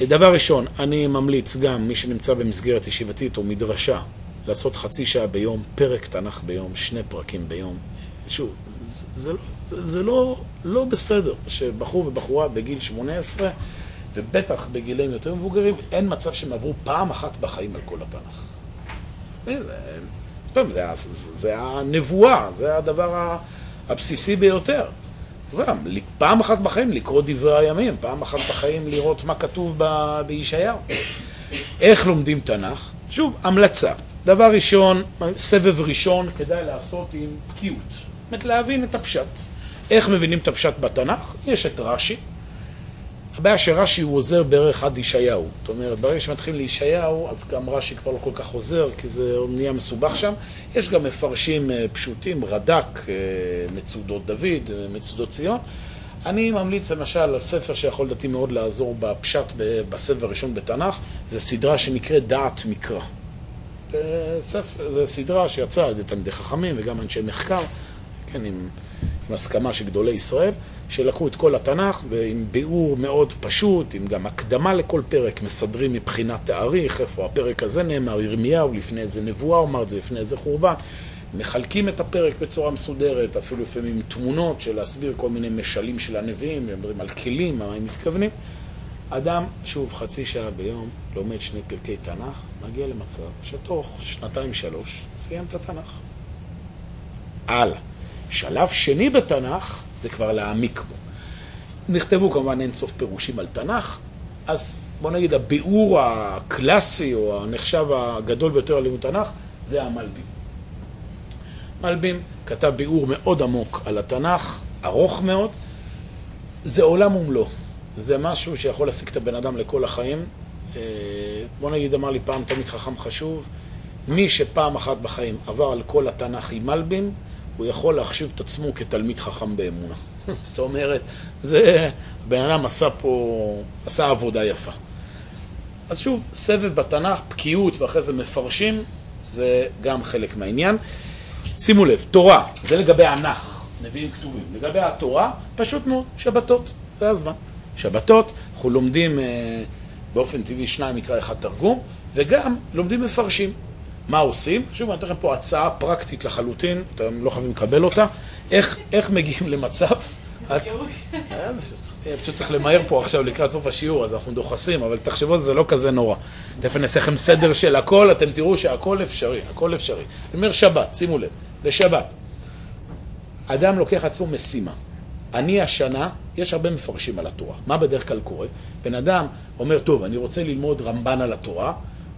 דבר ראשון, אני ממליץ גם מי שנמצא במסגרת ישיבתית או מדרשה לעשות חצי שעה ביום, פרק תנ"ך ביום, שני פרקים ביום. שוב, זה, זה, זה, זה לא, לא בסדר שבחור ובחורה בגיל 18 ובטח בגילים יותר מבוגרים, אין מצב שהם עברו פעם אחת בחיים על כל התנ"ך. זה, זה, זה הנבואה, זה הדבר הבסיסי ביותר. פעם אחת בחיים לקרוא דברי הימים, פעם אחת בחיים לראות מה כתוב בישעיהו. איך לומדים תנ"ך? שוב, המלצה. דבר ראשון, סבב ראשון כדאי לעשות עם בקיאות. זאת אומרת, להבין את הפשט. איך מבינים את הפשט בתנ"ך? יש את רש"י. הבעיה שרש"י הוא עוזר בערך עד ישעיהו. זאת אומרת, ברגע שמתחילים לישעיהו, אז גם רש"י כבר לא כל כך עוזר, כי זה נהיה מסובך שם. יש גם מפרשים אה, פשוטים, רד"ק, אה, מצודות דוד, אה, מצודות ציון. אני ממליץ למשל על ספר שיכול לדעתי מאוד לעזור בפשט בסבב הראשון בתנ"ך, זה סדרה שנקראת דעת מקרא. זו סדרה שיצאה על ידי תלמידי חכמים וגם אנשי מחקר, כן, עם, עם הסכמה של גדולי ישראל. שלקחו את כל התנ"ך עם ביאור מאוד פשוט, עם גם הקדמה לכל פרק, מסדרים מבחינת תאריך, איפה הפרק הזה נאמר, ירמיהו, לפני איזה נבואה הוא אמר את זה, לפני איזה חורבן. מחלקים את הפרק בצורה מסודרת, אפילו לפעמים תמונות של להסביר כל מיני משלים של הנביאים, מדברים על כלים, מה הם מתכוונים. אדם, שוב, חצי שעה ביום, לומד שני פרקי תנ"ך, מגיע למצב שתוך שנתיים-שלוש סיים את התנ"ך. הלאה. שלב שני בתנ"ך זה כבר להעמיק בו. נכתבו כמובן אין סוף פירושים על תנ"ך, אז בוא נגיד הביאור הקלאסי או הנחשב הגדול ביותר על לימוד תנ"ך זה המלבים. מלבים כתב ביאור מאוד עמוק על התנ"ך, ארוך מאוד, זה עולם ומלואו. זה משהו שיכול להשיג את הבן אדם לכל החיים. אה, בוא נגיד, אמר לי פעם תמיד חכם חשוב, מי שפעם אחת בחיים עבר על כל התנ"ך עם מלבים, הוא יכול להחשיב את עצמו כתלמיד חכם באמונה. זאת אומרת, זה, הבן אדם עשה פה, עשה עבודה יפה. אז שוב, סבב בתנ"ך, בקיאות ואחרי זה מפרשים, זה גם חלק מהעניין. שימו לב, תורה, זה לגבי הנח, נביאים כתובים. לגבי התורה, פשוט מאוד, שבתות, זה הזמן. שבתות, אנחנו לומדים אה, באופן טבעי שניים מקרא אחד תרגום, וגם לומדים מפרשים. מה עושים? שוב, אני אתן לכם פה הצעה פרקטית לחלוטין, אתם לא חייבים לקבל אותה. איך, איך מגיעים למצב... את... אה, פשוט צריך למהר פה עכשיו לקראת סוף השיעור, אז אנחנו דוחסים, אבל תחשבו, זה לא כזה נורא. תכף אני אעשה לכם סדר של הכל, אתם תראו שהכל אפשרי, הכל אפשרי. אני אומר שבת, שימו לב, לשבת. אדם לוקח עצמו משימה. אני השנה, יש הרבה מפרשים על התורה. מה בדרך כלל קורה? בן אדם אומר, טוב, אני רוצה ללמוד רמב"ן על התורה,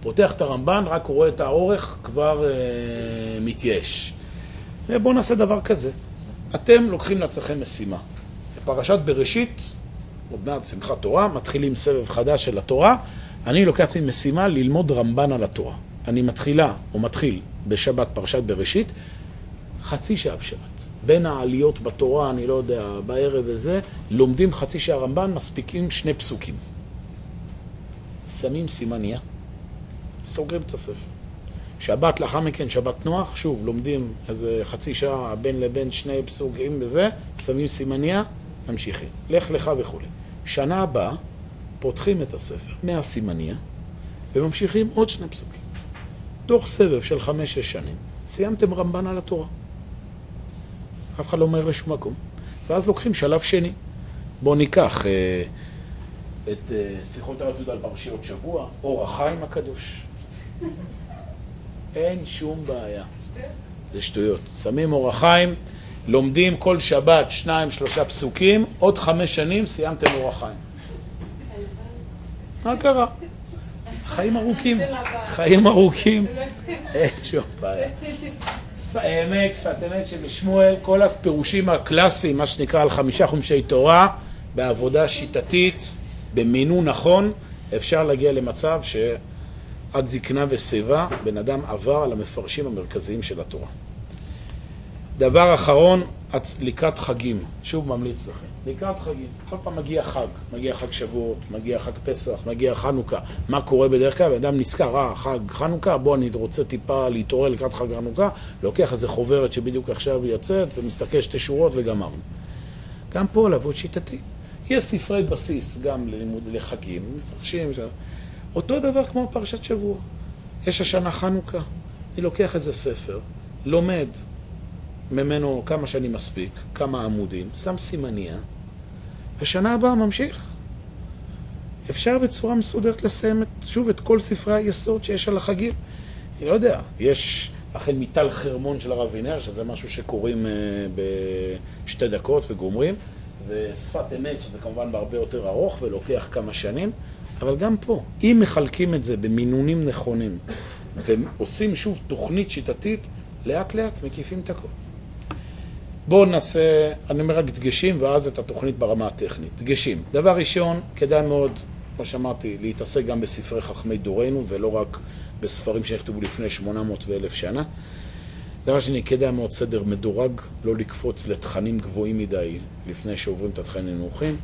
פותח את הרמב"ן, רק רואה את האורך, כבר אה, מתייאש. ובואו נעשה דבר כזה. אתם לוקחים לעצמכם משימה. בפרשת בראשית, עוד מעט שמחת תורה, מתחילים סבב חדש של התורה. אני לוקח לעצמי משימה ללמוד רמב"ן על התורה. אני מתחילה, או מתחיל, בשבת פרשת בראשית, חצי שעה בשבת. בין העליות בתורה, אני לא יודע, בערב וזה, לומדים חצי שעה רמב"ן, מספיקים שני פסוקים. שמים סימניה, סוגרים את הספר. שבת לאחר מכן, שבת נוח, שוב, לומדים איזה חצי שעה בין לבין שני פסוקים וזה, שמים סימניה, ממשיכים. לך לך וכולי. שנה הבאה, פותחים את הספר מהסימניה, וממשיכים עוד שני פסוקים. תוך סבב של חמש-שש שנים, סיימתם רמב"ן על התורה. אף אחד לא אומר לשום מקום. ואז לוקחים שלב שני. בואו ניקח אה, את אה, שיחות יהודה על פרשיות שבוע, אור החיים הקדוש. אין שום בעיה. זה שטויות. שמים אור החיים, לומדים כל שבת שניים, שלושה פסוקים, עוד חמש שנים סיימתם אור החיים. מה קרה? חיים ארוכים, חיים ארוכים, אין שום בעיה. אמת, שפת אמת שבשמואל, כל הפירושים הקלאסיים, מה שנקרא על חמישה חומשי תורה, בעבודה שיטתית, במינון נכון, אפשר להגיע למצב שעד זקנה ושיבה, בן אדם עבר על המפרשים המרכזיים של התורה. דבר אחרון, לקראת חגים, שוב ממליץ לכם, לקראת חגים, כל פעם מגיע חג, מגיע חג שבועות, מגיע חג פסח, מגיע חנוכה, מה קורה בדרך כלל? בן אדם נזכר, אה, חג חנוכה, בוא אני רוצה טיפה להתעורר לקראת חג חנוכה, לוקח איזה חוברת שבדיוק עכשיו יוצאת ומסתכל שתי שורות וגמרנו. גם פה לעבוד שיטתי. יש ספרי בסיס גם ללימוד, לחגים, מפרשים, אותו דבר כמו פרשת שבוע. יש השנה חנוכה, אני לוקח איזה ספר, לומד ממנו כמה שאני מספיק, כמה עמודים, שם סימניה, ושנה הבאה ממשיך. אפשר בצורה מסודרת לסיים את, שוב את כל ספרי היסוד שיש על החגים. אני לא יודע, יש החל מטל חרמון של הרב וינר, שזה משהו שקוראים uh, בשתי דקות וגומרים, ושפת אמת, שזה כמובן בהרבה יותר ארוך ולוקח כמה שנים, אבל גם פה, אם מחלקים את זה במינונים נכונים ועושים שוב תוכנית שיטתית, לאט לאט מקיפים את הכל. בואו נעשה, אני אומר רק דגשים ואז את התוכנית ברמה הטכנית. דגשים. דבר ראשון, כדאי מאוד, כמו שאמרתי, להתעסק גם בספרי חכמי דורנו ולא רק בספרים שנכתבו לפני 800 ו-1000 שנה. דבר שני, כדאי מאוד סדר מדורג, לא לקפוץ לתכנים גבוהים מדי לפני שעוברים את התכנים הנמוכים.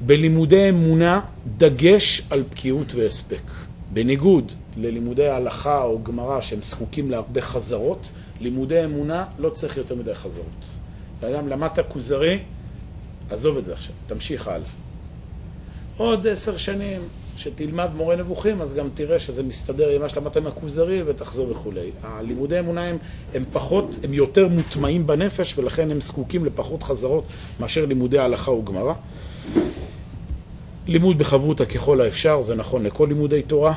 בלימודי אמונה, דגש על בקיאות והספק. בניגוד ללימודי הלכה או גמרא שהם זקוקים להרבה חזרות, לימודי אמונה לא צריך יותר מדי חזרות. אדם למדת כוזרי, עזוב את זה עכשיו, תמשיך הלאה. עוד עשר שנים שתלמד מורה נבוכים, אז גם תראה שזה מסתדר עם מה שלמדת עם הכוזרי ותחזור וכולי. הלימודי אמונה הם, הם פחות, הם יותר מוטמעים בנפש ולכן הם זקוקים לפחות חזרות מאשר לימודי הלכה וגמרא. לימוד בחברותה ככל האפשר, זה נכון לכל לימודי תורה.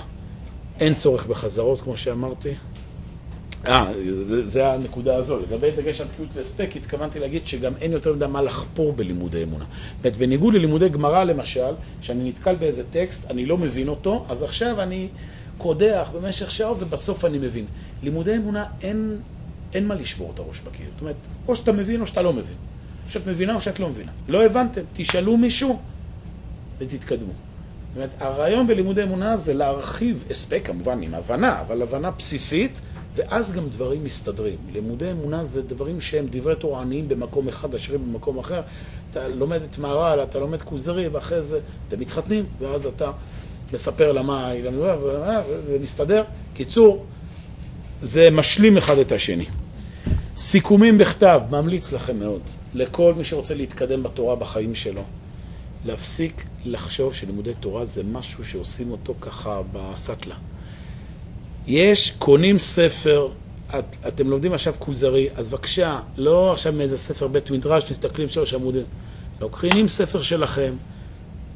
אין צורך בחזרות, כמו שאמרתי. אה, זה הנקודה הזו. לגבי דגש על בקיאות והספק, התכוונתי להגיד שגם אין יותר מדי מה לחפור בלימודי אמונה. זאת אומרת, בניגוד ללימודי גמרא למשל, שאני נתקל באיזה טקסט, אני לא מבין אותו, אז עכשיו אני קודח במשך שעות ובסוף אני מבין. לימודי אמונה אין, אין מה לשבור את הראש בקיר. זאת אומרת, או שאתה מבין או שאתה לא מבין. או שאת מבינה או שאת לא מבינה. לא הבנתם, תשאלו מישהו ותתקדמו. זאת אומרת, הרעיון בלימודי אמונה זה להרחיב הספק, כמובן עם הבנה, אבל הבנה בסיסית. ואז גם דברים מסתדרים. לימודי אמונה זה דברים שהם דברי תורניים במקום אחד, עשירים במקום אחר. אתה לומד את מהר"ל, אתה לומד כוזרי, ואחרי זה אתם מתחתנים, ואז אתה מספר למה היא למדה, ומסתדר. קיצור, זה משלים אחד את השני. סיכומים בכתב, ממליץ לכם מאוד, לכל מי שרוצה להתקדם בתורה בחיים שלו, להפסיק לחשוב שלימודי תורה זה משהו שעושים אותו ככה בסטלה. יש, קונים ספר, את, אתם לומדים עכשיו כוזרי, אז בבקשה, לא עכשיו מאיזה ספר בית מדרש, מסתכלים שלוש עמודים. לוקחים ספר שלכם,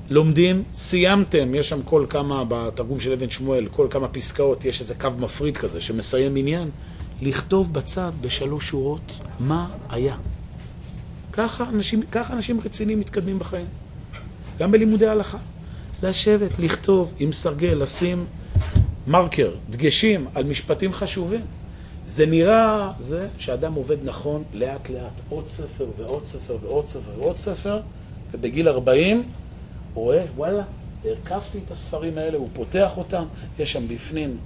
לומדים, סיימתם, יש שם כל כמה, בתרגום של אבן שמואל, כל כמה פסקאות, יש איזה קו מפריד כזה שמסיים עניין, לכתוב בצד בשלוש שורות מה היה. ככה אנשים, ככה אנשים רציניים מתקדמים בחיים. גם בלימודי הלכה. לשבת, לכתוב עם סרגל, לשים מרקר, דגשים על משפטים חשובים. זה נראה, זה שאדם עובד נכון לאט לאט, עוד ספר ועוד ספר ועוד ספר ועוד ספר, ובגיל 40 הוא רואה, וואלה, הרכבתי את הספרים האלה, הוא פותח אותם, יש שם בפנים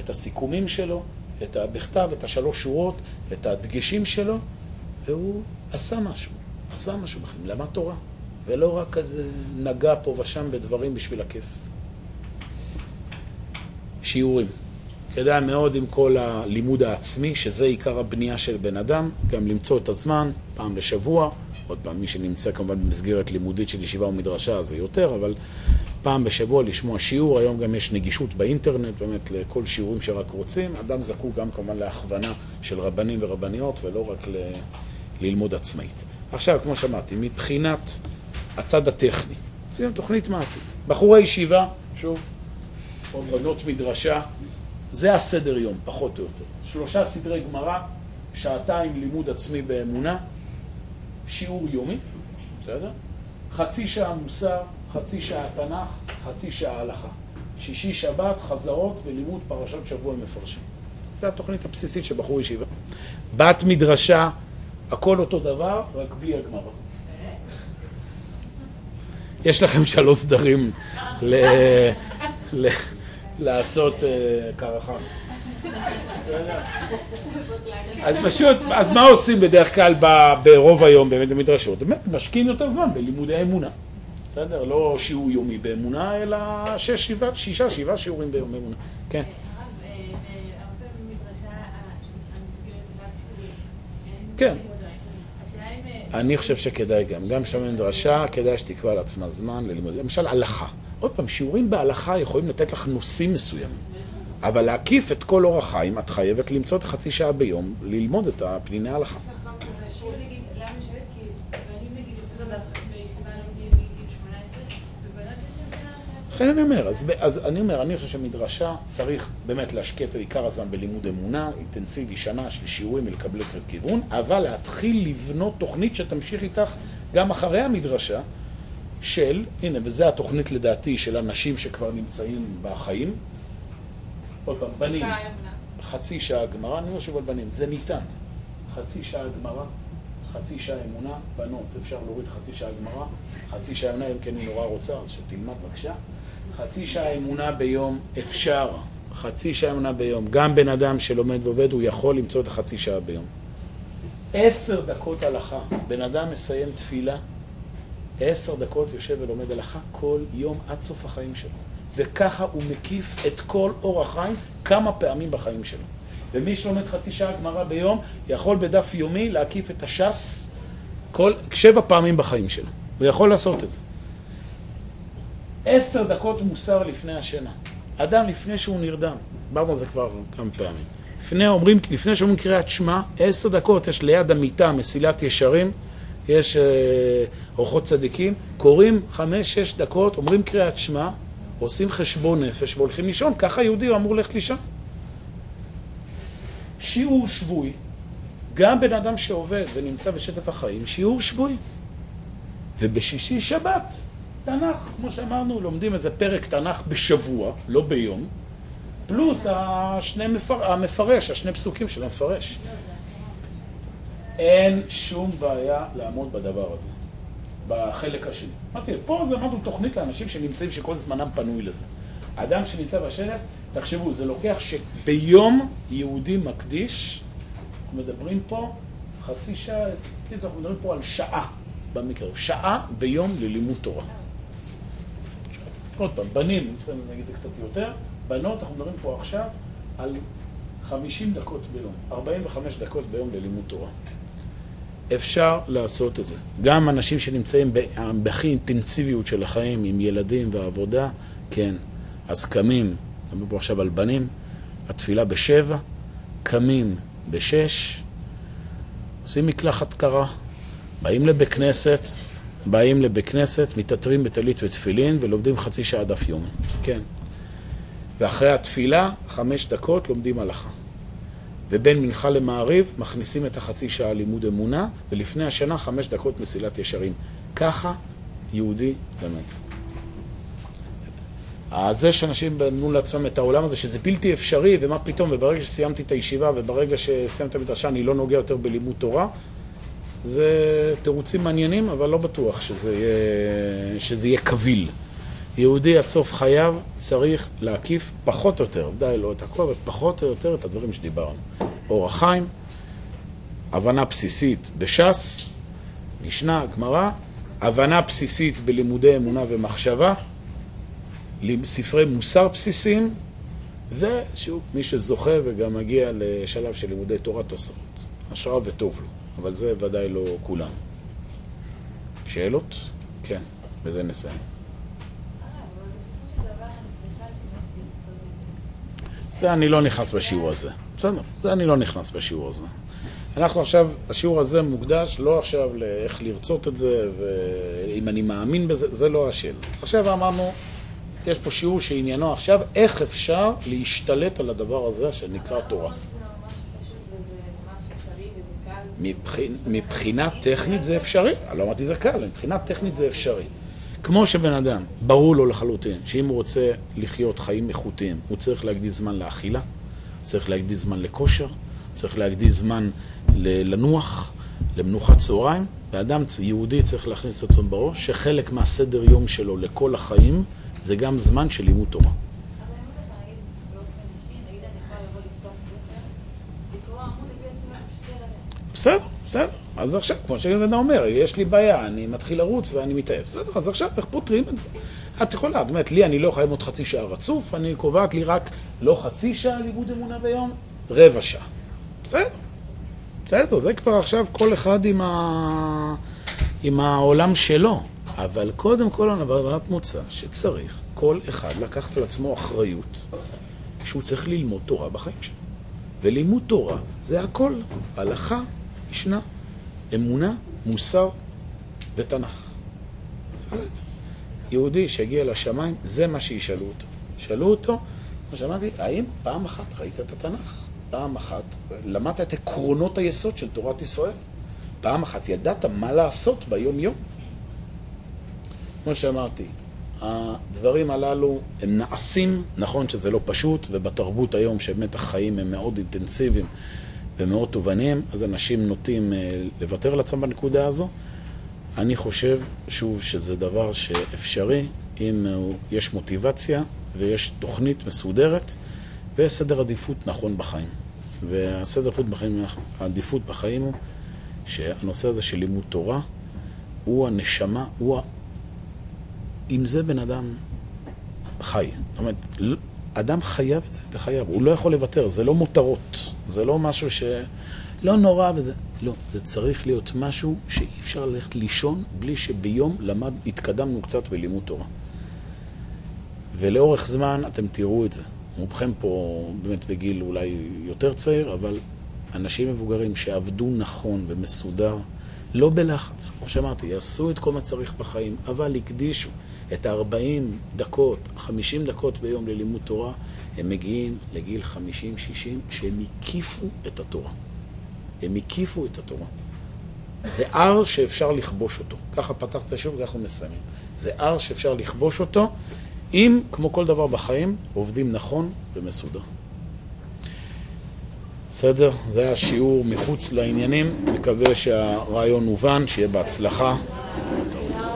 את הסיכומים שלו, את בכתב, את השלוש שורות, את הדגשים שלו, והוא עשה משהו, עשה משהו בחיים, למד תורה, ולא רק כזה נגע פה ושם בדברים בשביל הכיף. שיעורים. כדאי מאוד עם כל הלימוד העצמי, שזה עיקר הבנייה של בן אדם, גם למצוא את הזמן, פעם לשבוע, עוד פעם, מי שנמצא כמובן במסגרת לימודית של ישיבה ומדרשה זה יותר, אבל פעם בשבוע לשמוע שיעור, היום גם יש נגישות באינטרנט, באמת לכל שיעורים שרק רוצים. אדם זקוק גם כמובן להכוונה של רבנים ורבניות, ולא רק ל... ללמוד עצמאית. עכשיו, כמו שאמרתי, מבחינת הצד הטכני, עשינו תוכנית מעשית. בחורי ישיבה, שוב, או בנות מדרשה, זה הסדר יום, פחות או יותר. שלושה סדרי גמרא, שעתיים לימוד עצמי באמונה, שיעור יומי, בסדר? חצי שעה מוסר, חצי שעה תנ"ך, חצי שעה הלכה. שישי שבת, חזרות ולימוד פרשות שבוע מפרשים. זו התוכנית הבסיסית של בחור ישיבה. בת מדרשה, הכל אותו דבר, רק בלי הגמרא. יש לכם שלוש סדרים ל... ל... לעשות uh, קרחן. אז פשוט, אז מה עושים בדרך כלל ברוב היום באמת במדרשות? באמת משקיעים יותר זמן בלימודי האמונה. בסדר? לא שיעור יומי באמונה, אלא שש, שבעה, שישה, שבעה שיעורים ביום אמונה. כן. כן. אני חושב שכדאי גם, גם שם במדרשה, כדאי שתקבע לעצמה זמן ללימוד. למשל, הלכה. עוד פעם, שיעורים בהלכה יכולים לתת לך נושאים מסוימים. אבל להקיף את כל אורח חיים, את חייבת למצוא את החצי שעה ביום, ללמוד את פניני ההלכה. לכן אני אומר, אז, אז אני אומר, אני חושב שמדרשה צריך באמת להשקיע את עיקר הזמן בלימוד אמונה, אינטנסיבי, שנה של שיעורים ולקבל כיוון, אבל להתחיל לבנות תוכנית שתמשיך איתך גם אחרי המדרשה, של, הנה, וזו התוכנית לדעתי של אנשים שכבר נמצאים בחיים. עוד פעם, בנים, חצי שעה גמרא, אני אומר שוב על בנים, זה ניתן. חצי שעה גמרא, חצי שעה אמונה, בנות, אפשר להוריד חצי שעה גמרא, חצי שעה אמונה, אם כן היא נורא רוצה, אז שתלמד בבקשה. חצי שעה אמונה ביום אפשר, חצי שעה אמונה ביום. גם בן אדם שלומד ועובד, הוא יכול למצוא את החצי שעה ביום. עשר דקות הלכה, בן אדם מסיים תפילה, עשר דקות יושב ולומד הלכה כל יום עד סוף החיים שלו. וככה הוא מקיף את כל אורח חיים כמה פעמים בחיים שלו. ומי שלומד חצי שעה גמרא ביום, יכול בדף יומי להקיף את הש"ס כל, שבע פעמים בחיים שלו. הוא יכול לעשות את זה. עשר דקות מוסר לפני השינה. אדם לפני שהוא נרדם, דיברנו על זה כבר כמה פעמים. לפני, אומרים, לפני שאומרים קריאת שמע, עשר דקות יש ליד המיטה מסילת ישרים, יש אה, אורחות צדיקים, קוראים חמש-שש דקות, אומרים קריאת שמע, עושים חשבון נפש והולכים לישון, ככה יהודי אמור ללכת לישון. שיעור שבוי, גם בן אדם שעובד ונמצא בשטף החיים, שיעור שבוי. ובשישי שבת, תנ"ך, כמו שאמרנו, לומדים איזה פרק תנ"ך בשבוע, לא ביום, פלוס השני מפר... המפרש, השני פסוקים של המפרש. אין שום בעיה לעמוד בדבר הזה, בחלק השני. אמרתי, פה זה אמרנו תוכנית לאנשים שנמצאים שכל זמנם פנוי לזה. אדם שנמצא בשלף, תחשבו, זה לוקח שביום יהודי מקדיש, אנחנו מדברים פה חצי שעה, כאילו אנחנו מדברים פה על שעה במקרה, שעה ביום ללימוד תורה. עוד פעם, בנים, נגיד זה קצת יותר, בנות, אנחנו מדברים פה עכשיו על 50 דקות ביום, 45 דקות ביום ללימוד תורה. אפשר לעשות את זה. גם אנשים שנמצאים בהכי אינטנסיביות של החיים, עם ילדים ועבודה, כן. אז קמים, נדבר פה עכשיו על בנים, התפילה בשבע, קמים בשש, עושים מקלחת קרה, באים לבית כנסת, באים לבית כנסת, מתעטרים בטלית ותפילין ולומדים חצי שעה דף יומי. כן. ואחרי התפילה, חמש דקות לומדים הלכה. ובין מנחה למעריב מכניסים את החצי שעה לימוד אמונה, ולפני השנה חמש דקות מסילת ישרים. ככה יהודי. אז זה שאנשים בנו לעצמם את העולם הזה, שזה בלתי אפשרי, ומה פתאום, וברגע שסיימתי את הישיבה, וברגע שסיימתי את המדרשה, אני לא נוגע יותר בלימוד תורה, זה תירוצים מעניינים, אבל לא בטוח שזה יהיה, שזה יהיה קביל. יהודי עד סוף חייו צריך להקיף פחות או יותר, די לא את הכל, אבל פחות או יותר את הדברים שדיברנו. אורח חיים, הבנה בסיסית בש"ס, משנה, גמרא, הבנה בסיסית בלימודי אמונה ומחשבה, ספרי מוסר בסיסיים, ושוב, מי שזוכה וגם מגיע לשלב של לימודי תורת הסוד. השראה וטוב לו, אבל זה ודאי לא כולם. שאלות? כן, בזה נסיים. זה אני לא נכנס בשיעור הזה. בסדר, זה אני לא נכנס בשיעור הזה. אנחנו עכשיו, השיעור הזה מוקדש לא עכשיו לאיך לרצות את זה, ואם אני מאמין בזה, זה לא השאלה. עכשיו אמרנו, יש פה שיעור שעניינו עכשיו, איך אפשר להשתלט על הדבר הזה שנקרא תורה. מבחינה טכנית זה אפשרי, אני לא אמרתי זה קל, מבחינה טכנית זה אפשרי. כמו שבן אדם, ברור לו לחלוטין, שאם הוא רוצה לחיות חיים איכותיים, הוא צריך להקדיש זמן לאכילה, צריך להקדיש זמן לכושר, צריך להקדיש זמן לנוח, למנוחת צהריים, ואדם יהודי צריך להכניס את עצמו בראש, שחלק מהסדר יום שלו לכל החיים זה גם זמן של לימוד תורה. בסדר, בסדר. אז עכשיו, כמו אדם אומר, יש לי בעיה, אני מתחיל לרוץ ואני מתעייף. בסדר, אז עכשיו איך פותרים את זה? את יכולה, את אומרת, לי אני לא חייב עוד חצי שעה רצוף, אני קובעת לי רק לא חצי שעה לימוד אמונה ביום, רבע שעה. בסדר, בסדר, זה כבר עכשיו כל אחד עם, ה... עם העולם שלו. אבל קודם כל אני הבנת מוצא שצריך כל אחד לקחת על עצמו אחריות שהוא צריך ללמוד תורה בחיים שלו. ולימוד תורה זה הכל, הלכה, משנה, אמונה, מוסר ותנ"ך. יהודי שהגיע לשמיים, זה מה שישאלו אותו. שאלו אותו, כמו שאמרתי, האם פעם אחת ראית את התנ"ך? פעם אחת למדת את עקרונות היסוד של תורת ישראל? פעם אחת ידעת מה לעשות ביום-יום? כמו שאמרתי, הדברים הללו הם נעשים, נכון שזה לא פשוט, ובתרבות היום שבאמת החיים הם מאוד אינטנסיביים ומאוד תובעניים, אז אנשים נוטים אה, לוותר על עצמם בנקודה הזו. אני חושב, שוב, שזה דבר שאפשרי אם יש מוטיבציה ויש תוכנית מסודרת ויש סדר עדיפות נכון בחיים. והסדר עדיפות בחיים, העדיפות בחיים הוא שהנושא הזה של לימוד תורה הוא הנשמה, הוא עם זה בן אדם חי. זאת אומרת, אדם חייב את זה בחייו, הוא לא יכול לוותר, זה לא מותרות, זה לא משהו ש... לא נורא וזה... לא, זה צריך להיות משהו שאי אפשר ללכת לישון בלי שביום למד, התקדמנו קצת בלימוד תורה. ולאורך זמן אתם תראו את זה. רובכם פה באמת בגיל אולי יותר צעיר, אבל אנשים מבוגרים שעבדו נכון ומסודר, לא בלחץ, כמו שאמרתי, יעשו את כל מה צריך בחיים, אבל הקדישו את ה-40 דקות, 50 דקות ביום ללימוד תורה, הם מגיעים לגיל 50-60 שהם הקיפו את התורה. הם הקיפו את התורה. זה הר שאפשר לכבוש אותו. ככה פתחת שוב, ככה מסיימים. זה הר שאפשר לכבוש אותו, אם, כמו כל דבר בחיים, עובדים נכון ומסודר. בסדר? זה היה שיעור מחוץ לעניינים. מקווה שהרעיון הובן, שיהיה בהצלחה.